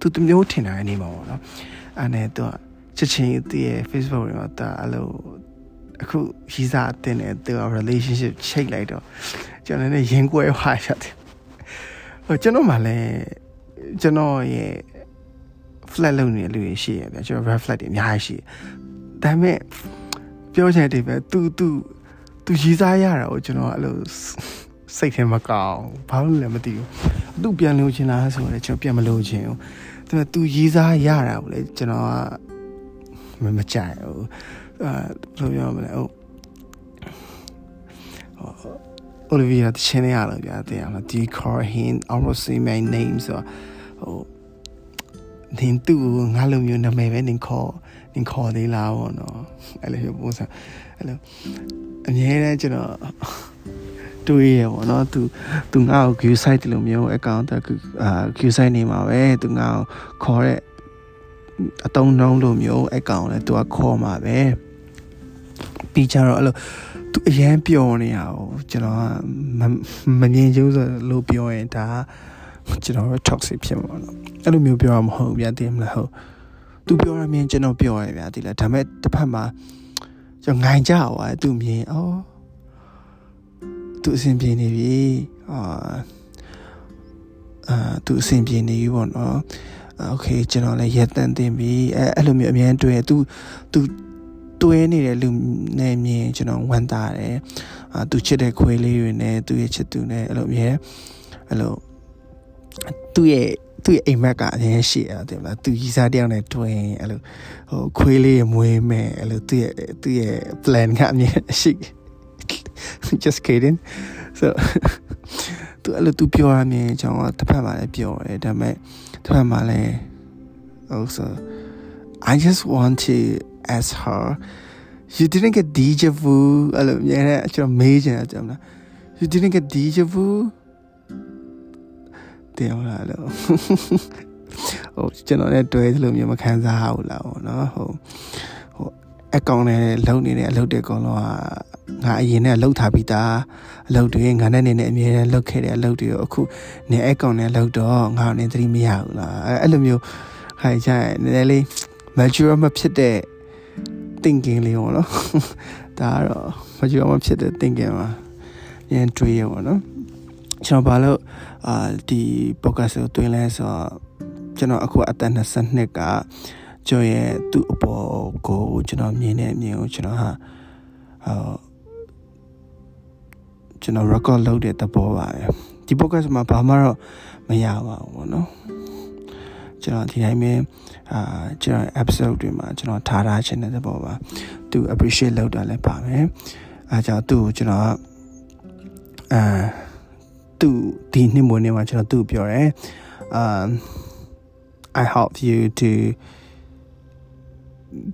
သူတမျိုးထင်တာအနေမှာပေါ့နော်အဲ့နဲ့သူကချက်ချင်းသူ့ရဲ့ Facebook တွေမှာသူအဲ့လိုအခုရီးစားအတင်နဲ့သူက relationship ချိတ်လိုက်တော့ကျွန်တော်လည်းရင်ကွဲသွားရတယ်ဟိုကျွန်တော်မှလည်းကျွန်တော်ရဲ့ flat လုပ်နေတဲ့လူတွေရှိရဗျာကျွန်တော် red flat တွေအများကြီးရှိဒါပေမဲ့ပြောချင်တယ်ပဲသူသူသူရေးစားရတာကိုကျွန်တော်အဲ့လိုစိတ်ထဲမကောင်းဘာလို့လဲမသိဘူးသူပြန်လို့ချင်လားဆိုတော့ကျွန်တော်ပြန်မလို့ချင်ဘူးဒါပေမဲ့သူရေးစားရတာကိုလည်းကျွန်တော်ကမကြိုက်ဘူးအဲဘယ်လိုပြောမလဲဟုတ် အိုလီဗီယာတချင်းရလို့ဗျာတဲ့အောင် do you call him almost say my name ဆိုဟိုနင်သူ့ကိုငါလိုမျိုးနာမည်ပဲနင်ခေါ်နင်ခေါ်သေးလားပေါ့နော်အဲ့လိုပုံစံအဲ့လိုအမြဲတမ်းကျွန်တော်တွေးရပေါ့နော်သူသူငါ့ကို view site လိုမျိုး account တခုအာ view site နေမှာပဲသူငါ့ကိုခေါ်တဲ့အတုံးနှုံးလိုမျိုးအကောင်လဲသူကခေါ်မှာပဲ ပြီးကြတော့အဲ့လိုသူအရန်ပျော်နေရအောင်ကျွန်တော်ကမမြင်ကျုံးဆိုလို့ပြောရင်ဒါကျွန်တော် toxic ဖြစ်မှာတော့အဲ့လိုမျိုးပြောရမဟုတ်ဗျာတည်မလားဟုတ်သူပြောရမြင်ကျွန်တော်ပြောရဗျာဒီလားဒါပေမဲ့တစ်ဖက်မှာကျွန်တော်ငိုင်ကြပါသူမြင်အော်သူအဆင်ပြေနေပြီအာအာသူအဆင်ပြေနေပြီပေါ့နော်โอเคကျွန်တော်လည်းရက်တန်တင်ပြီအဲအဲ့လိုမျိုးအများတွေ့သူသူ တွဲနေတဲ့လူနဲ့မြင်ကျွန်တော်ဝမ်းသာတယ်အာသူချစ်တဲ့ခွေးလေးတွေနဲ့သူရဲ့ချစ်သူနဲ့အဲ့လိုအများအဲ့လိုသူ့ရဲ့သူ့ရဲ့အိမ်မက်ကအရင်ရှိရတယ်မလားသူကြီးစားတယောက်နဲ့တွင်အဲ့လိုဟိုခွေးလေးရမွေးမယ်အဲ့လိုသူ့ရဲ့သူ့ရဲ့ plan ကအမြင်ရှိ just kidding so သူအဲ့လိုသူပြောရမြင်ကျွန်တော်တစ်ဖက်မှာလည်းပြောတယ်ဒါပေမဲ့တစ်ဖက်မှာလည်း also I just want to ask her you didn't get deja vu အဲ့လိုမြင်တဲ့ကျွန်တော်မေးချင်တာကြမ်းလား you didn't get deja vu တင်အောင်လားလို့ဟိုကျွန်တော်လည်းတွဲသလိုမျိုးမခံစားဘူးလားဟိုနော်ဟိုဟိုအကောင့်နဲ့လုံနေတဲ့အလုပ်တွေအကုန်လုံးကငါအရင်နဲ့လှုပ်ထားပြီးသားအလုပ်တွေငါနဲ့နေနဲ့အမြဲတမ်းလှုပ်ခဲ့တဲ့အလုပ်တွေကိုအခုနေအကောင့်နဲ့လှုပ်တော့ငါနဲ့သတိမရဘူးလားအဲ့လိုမျိုးခိုင်ကြနည်းနည်းလေး mature မဖြစ်တဲ့ thinking လေးပေါ့နော်ဒါကတော့ mature မဖြစ်တဲ့ thinking မှာရန်တွေးရပေါ့နော်ကျွန်တော်ဘာလို့အာဒီ podcast ကိုတွင်လဲဆိုတော့ကျွန်တော်အခုအသက်22ကကျော်ရဲ့သူ့အပေါ်ကိုကျွန်တော်မြင်တဲ့အမြင်ကိုကျွန်တော်ဟာအာကျွန်တော် record လုပ်တဲ့သဘောပါပဲဒီ podcast မှာဘာမှတော့မရပါဘူးပေါ့နော် ကျွန်တော်ဒီတိုင်းပဲအာကျွန်တော် episode တွေမှာကျွန်တော်ထားထားခြင်းတဲ့သဘောပါသူ appreciate လုပ်တာလည်းပါမယ်အဲကြောင့်သူ့ကိုကျွန်တော်အာသူဒီနှစ်မွေးနေ့မှာကျွန်တော်သူ့ပြောတယ် um I help you to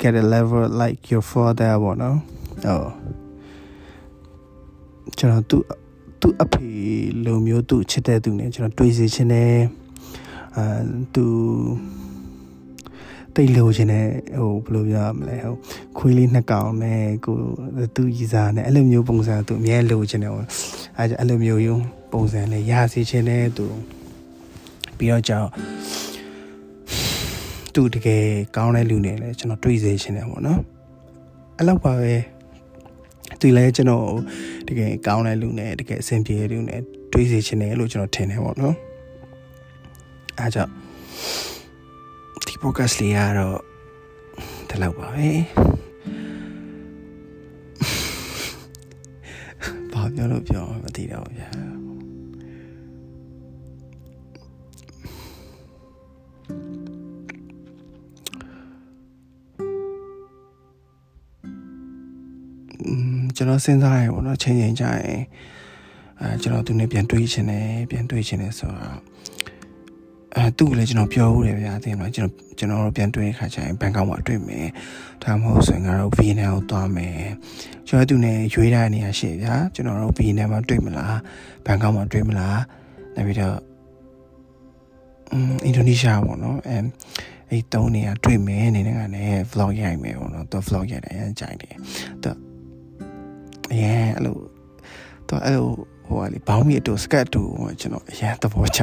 get a level like your father ပေါ့နော်ဟောကျွန်တော်သူ့သူ့အဖေလိုမျိုးသူ့ချစ်တဲ့သူနဲ့ကျွန်တော်တွေးစီခြင်းနဲ့ အဲသူတိတ်လိုချင်တဲ့ဟိုဘယ်လိုပြောမလဲဟိုခွေးလေးနှစ်ကောင်နဲ့ကိုသူ့ရီစားနဲ့အဲ့လိုမျိုးပုံစံသူအမြဲလိုချင်တယ်ဟိုအဲအဲ့လိုမျိုးယုံပုံစံနဲ့ရစီချင်တဲ့သူပြီးတော့ကြောင့်သူတကယ်ကောင်းတဲ့လူနဲ့လည်းကျွန်တော်တွေ့စေချင်တယ်ပေါ့နော်အဲ့လောက်ပါပဲသူလည်းကျွန်တော်တကယ်ကောင်းတဲ့လူနဲ့တကယ်အဆင်ပြေတဲ့လူနဲ့တွေ့စေချင်တယ်လို့ကျွန်တော်ထင်တယ်ပေါ့နော် အားကြောင့်ဒီ podcast လေးကတော့ဒီလောက်ပါပဲဘာပြောလို့ပြောမသိတော့ဗျာကျွန်တော်စဉ်းစားရပေါ့နော်ချိန်ချိန်ကြရင်အဲကျွန်တော်သူနဲ့ပြန်တွေးချင်တယ်ပြန်တွေးချင်တယ်ဆိုတော့ အဲသူ့ကိုလည်းကျွန်တော်ပြောဦးတယ်ဗျာသိမလားကျွန်တော်ကျွန်တော်တို့ပြန်တွေ့တဲ့ခါကျရင်ဘန်ကောက်မှာတွေ့မယ်ဒါမှမဟုတ်ဆိုရင်ကတော့ဗီယက်နမ်ကိုသွားမယ်ကျွန်တော်သူနဲ့ရွေးတဲ့နေရာရှိဗျာကျွန်တော်တို့ဗီယက်နမ်မှာတွေ့မလားဘန်ကောက်မှာတွေ့မလားနောက်ပြီးတော့အင်းအင်ဒိုနီးရှားပေါ့နော်အဲအဲ့တုံးနေရာတွေ့မယ်အနေနဲ့ကလည်း vlog ရိုက်မယ်ပေါ့နော်သူ vlog ရိုက်တယ်အရင်ကြိုက်တယ်သူအရင်အဲ့လိုသူအဲ့လိုဟိုကလေဘောင်းမီအတူစကတ်တူကျွန်တော်အရင်သဘောကျ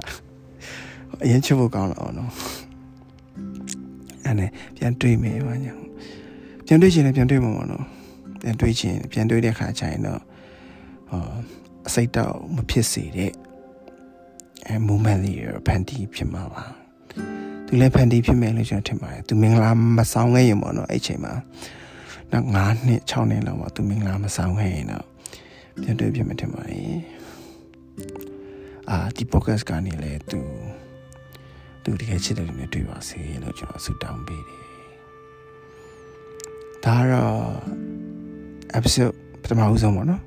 အရင်ချစ်ဖို့ကောင်းတော့နော်အဲ့နဲ့ပြန်တွေးမယ်ဘာညာပြန်တွေးချင်လည်းပြန်တွေးမှာပေါ့နော်ပြန်တွေးချင်ပြန်တွေးတဲ့ခါကျရင်တော့ဟောအစိတ်တော့မဖြစ်စေတဲ့အဲ moment လေးရဖန်တီးဖြစ်မှာပါသူလည်းဖန်တီးဖြစ်မယ်လို့ကျွန်တော်ထင်ပါတယ်သူမင်္ဂလာမဆောင်ခဲ့ရင်ပေါ့နော်အဲ့ချိန်မှာနောက်9နှစ်6နှစ်လောက်မှာသူမင်္ဂလာမဆောင်ခဲ့ရင်တော့ပြန်တွေ့ဖြစ်မယ်ထင်ပါတယ်အာဒီ podcast ကနေလေသူ သူတကယ်ချစ်တဲ့လူနဲ့တွေ့ပါစေလို့ကျွန်တော်ဆုတောင်းပေးတယ်ဒါတော့ episode ပထမဦးဆုံးပေါ့နော်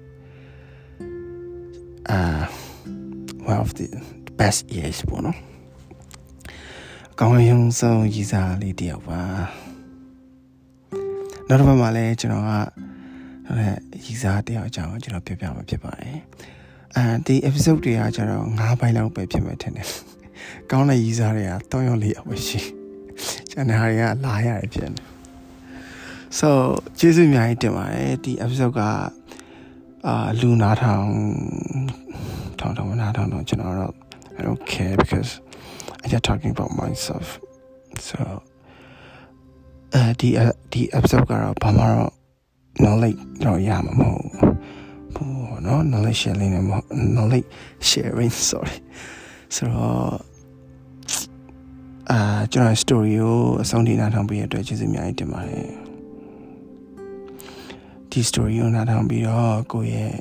အာ one of the best years ပေါ့နော်အကောင်းရုံဆုံးရည်စားလေးတယောက်ပါနောက်တစ်ပတ်မှာလည်းကျွန်တော်ကအဲရည်စားတယောက်အကြောင်းကိုကျွန်တော်ပြောပြမှာဖြစ်ပါတယ်အဲဒီ episode တွေကကျတော့9ပိုင်းလောက်ပဲဖြစ်မယ်ထင်တယ် ကောင်းတဲ့ရည်စားတွေကတောင်းရလေးအဝရှိကျန်တဲ့ဟာတွေကလာရတယ်ဖြစ်နေ so ကျေးဇူးအများကြီးတင်ပါတယ်ဒီ episode ကအာလူနာထောင်ထောင်ထောင်နာထောင်တော့ကျွန်တော်တော့ I don't care because I just talking about myself so အဲဒီဒီ episode ကတော့ဘာမှတော့ knowledge တော့ရမှာမဟုတ်ဘူးဟောနော် knowledge sharing နဲ့ knowledge sharing sorry ဆိုတော့အာကျွန်တော် story ကိုအဆုံးထိနားထောင်ပေးရတဲ့အတွက်ကျေးဇူးအများကြီးတင်ပါတယ်ဒီ story ကိုနားထောင်ပြီးတော့ကိုယ့်ရဲ့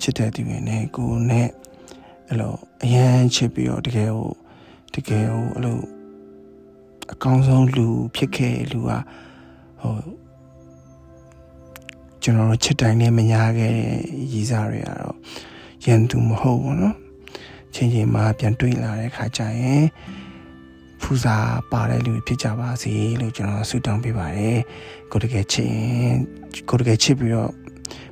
ချစ်တဲ့သူတွေနဲ့ကိုယ်နဲ့အဲ့လိုအရန်ချစ်ပြီးတော့တကယ်ကိုတကယ်ကိုအဲ့လိုအကောင်းဆုံးလူဖြစ်ခဲ့လူကဟိုကျွန်တော်တို့ချစ်တိုင်းနဲ့မညာခဲ့ရည်စားတွေကတော့ရန်သူမဟုတ်ဘူးเนาะ ချင်းချင်းမှပြန်တွေ့လာတဲ့ခါကျရင်ဖူစာပါတဲ့လူဖြစ်ကြပါစေလို့ကျွန်တော်ဆုတောင်းပေးပါတယ်ကိုတကယ်ချစ်ရင်ကိုတကယ်ချစ်ပြီးတော့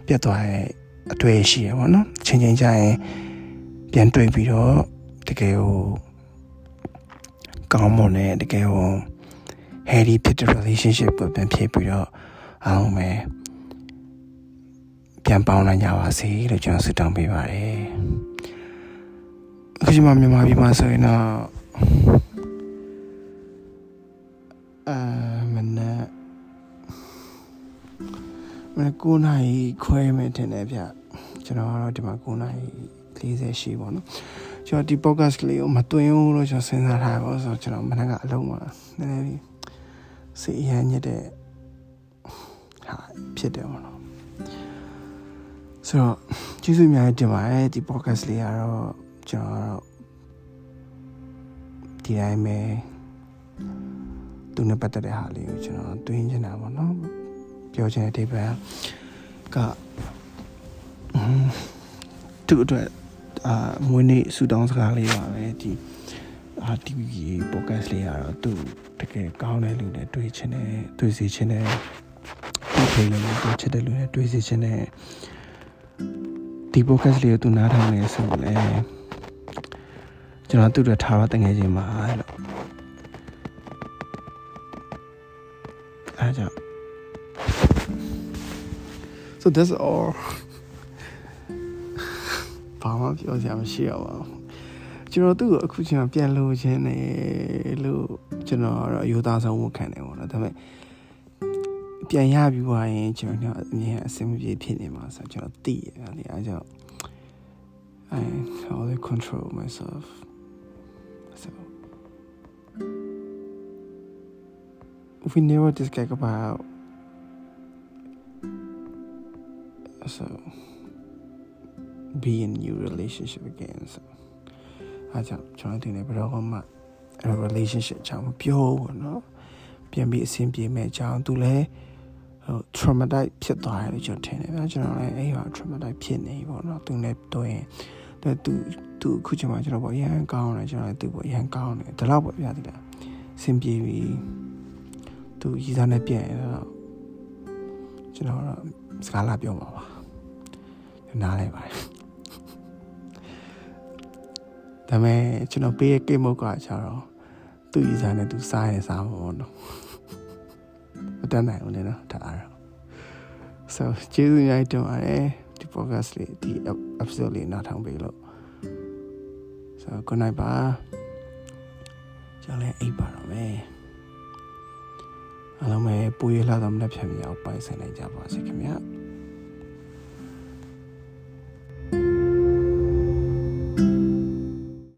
ပြတ်သွားတဲ့အတွေ့ရှိရပါတော့ချင်းချင်းကြရင်ပြန်တွေ့ပြီးတော့တကယ်ဟိုကောင်းမွန်တဲ့တကယ်ဟို healthy ဖြစ်တဲ့ relationship ကိုပြန်ဖြစ်ပြီးတော့အောင်မယ်ပြန်ပေါင်းနိုင်ကြပါစေလို့ကျွန်တော်ဆုတောင်းပေးပါတယ် အခုချိန်မှာမြန်မာပြည်မှာဆိုရင်တော့အာမနက်မနက်9နာရီခွဲမယ်ထင်တယ်ဗျကျွန်တော်ကတော့ဒီမှာ9နာရီ40ရှိပါတော့ကျွန်တော်ဒီ podcast ကလေးကိုမတွင်ဘူးလို့ကျွန်တော်စဉ်းစားထားပါဆိုတော့ကျွန်တော်မနက်ကအလုံးမှာနည်းနည်းလေးစိတ်အရညစ်တဲ့ဟာဖြစ်တယ်ပေါ့နော်ဆိုတော့ကျေးဇူးအများကြီးတင်ပါတယ်ဒီ podcast လေးကတော့ ကျွန်တော်ဒီတိုင်းပဲသူနဲ့ပတ်သက်တဲ့ဟာလေးကိုကျွန်တော်တွင်းချင်တာပေါ့နော်ပြောချင်တဲ့ table ကသူ့အတွက်အာမွေးနေ့ဆူတောင်းစကားလေးပါပဲဒီအာဒီ podcast လေးကတော့သူတကယ်ကောင်းတဲ့လူနဲ့တွေ့ချင်တယ်တွေ့စီချင်တယ်ဒီဖေးလေးကိုတွေ့ချင်တဲ့လူနဲ့တွေ့စီချင်တယ်ဒီ podcast လေးကိုသူနားထောင်နေဆိုလဲ ကျွန်တော်သူ့အတွက်ထားတော့တငယ်ချင်းပါလို့အားကြောင့် so that's all ဘာမှပြောစရာမရှိရပါဘူးကျွန်တော်သူ့ကိုအခုချိန်မှာပြန်လို့ခြင်းနေလို့ကျွန်တော်ကတော့အယူသားဆုံးဝန်ခံတယ်ပေါ့နော်ဒါပေမဲ့ပြန်ရပြီးွားရင်ကျွန်တော်အမြင်အဆင်မပြေဖြစ်နေမှာဆိုကျွန်တော်သိရတယ်အဲကြောင့် I how to control myself so we never discuss about so be in new relationship again so အားကြောင့်ကျွန်တော်တင်နေဘယ်တော့မှအဲ relationship အကြောင်းမပြောဘူးเนาะပြန်ပြီးအဆင်ပြေမဲ့အကြောင်းသူလည်းဟို traumatize ဖြစ်သွားတယ်လို့ကျွန်တော်ထင်တယ်ဗျာကျွန်တော်လည်းအဲ့ဟာ traumatize ဖြစ်နေပေါ့เนาะသူနဲ့တွေ့ရင် တဲ့သူသူအခုချိန်မှာကျွန်တော်ပေါ့ရန်ကောင်းတယ်ကျွန်တော်လည်းသူပေါ့ရန်ကောင်းတယ်ဒီလောက်ပေါ့ဗျာဒီလားအဆင်ပြေပြီသူရည်စားနဲ့ပြန်ရတော့ကျွန်တော်တော့စကားလာပြောမှာပါနားလိုက်ပါတယ်ဒါပေမဲ့ကျွန်တော်ပေးရဲ့ကိတ်မုတ်ကကျတော့သူ့ဤစားနဲ့သူစားရဲစားမှာပေါ့နော်မတတ်နိုင်ဘူးလေနော်ဒါအားတော့ so ကျေးဇူးများတင်ပါတယ်ဒီ podcast လေးဒီ episode လေးနားထောင်ပေးလို့ so good night ပါကျွန်တော်လည်းအိပ်ပါတော့မယ်အားလုံးပဲပူရလာတော့မနေ့ဖြန်မြောက်ပိုင်ဆိုင်နိုင်ကြပါစေခင်ဗျာ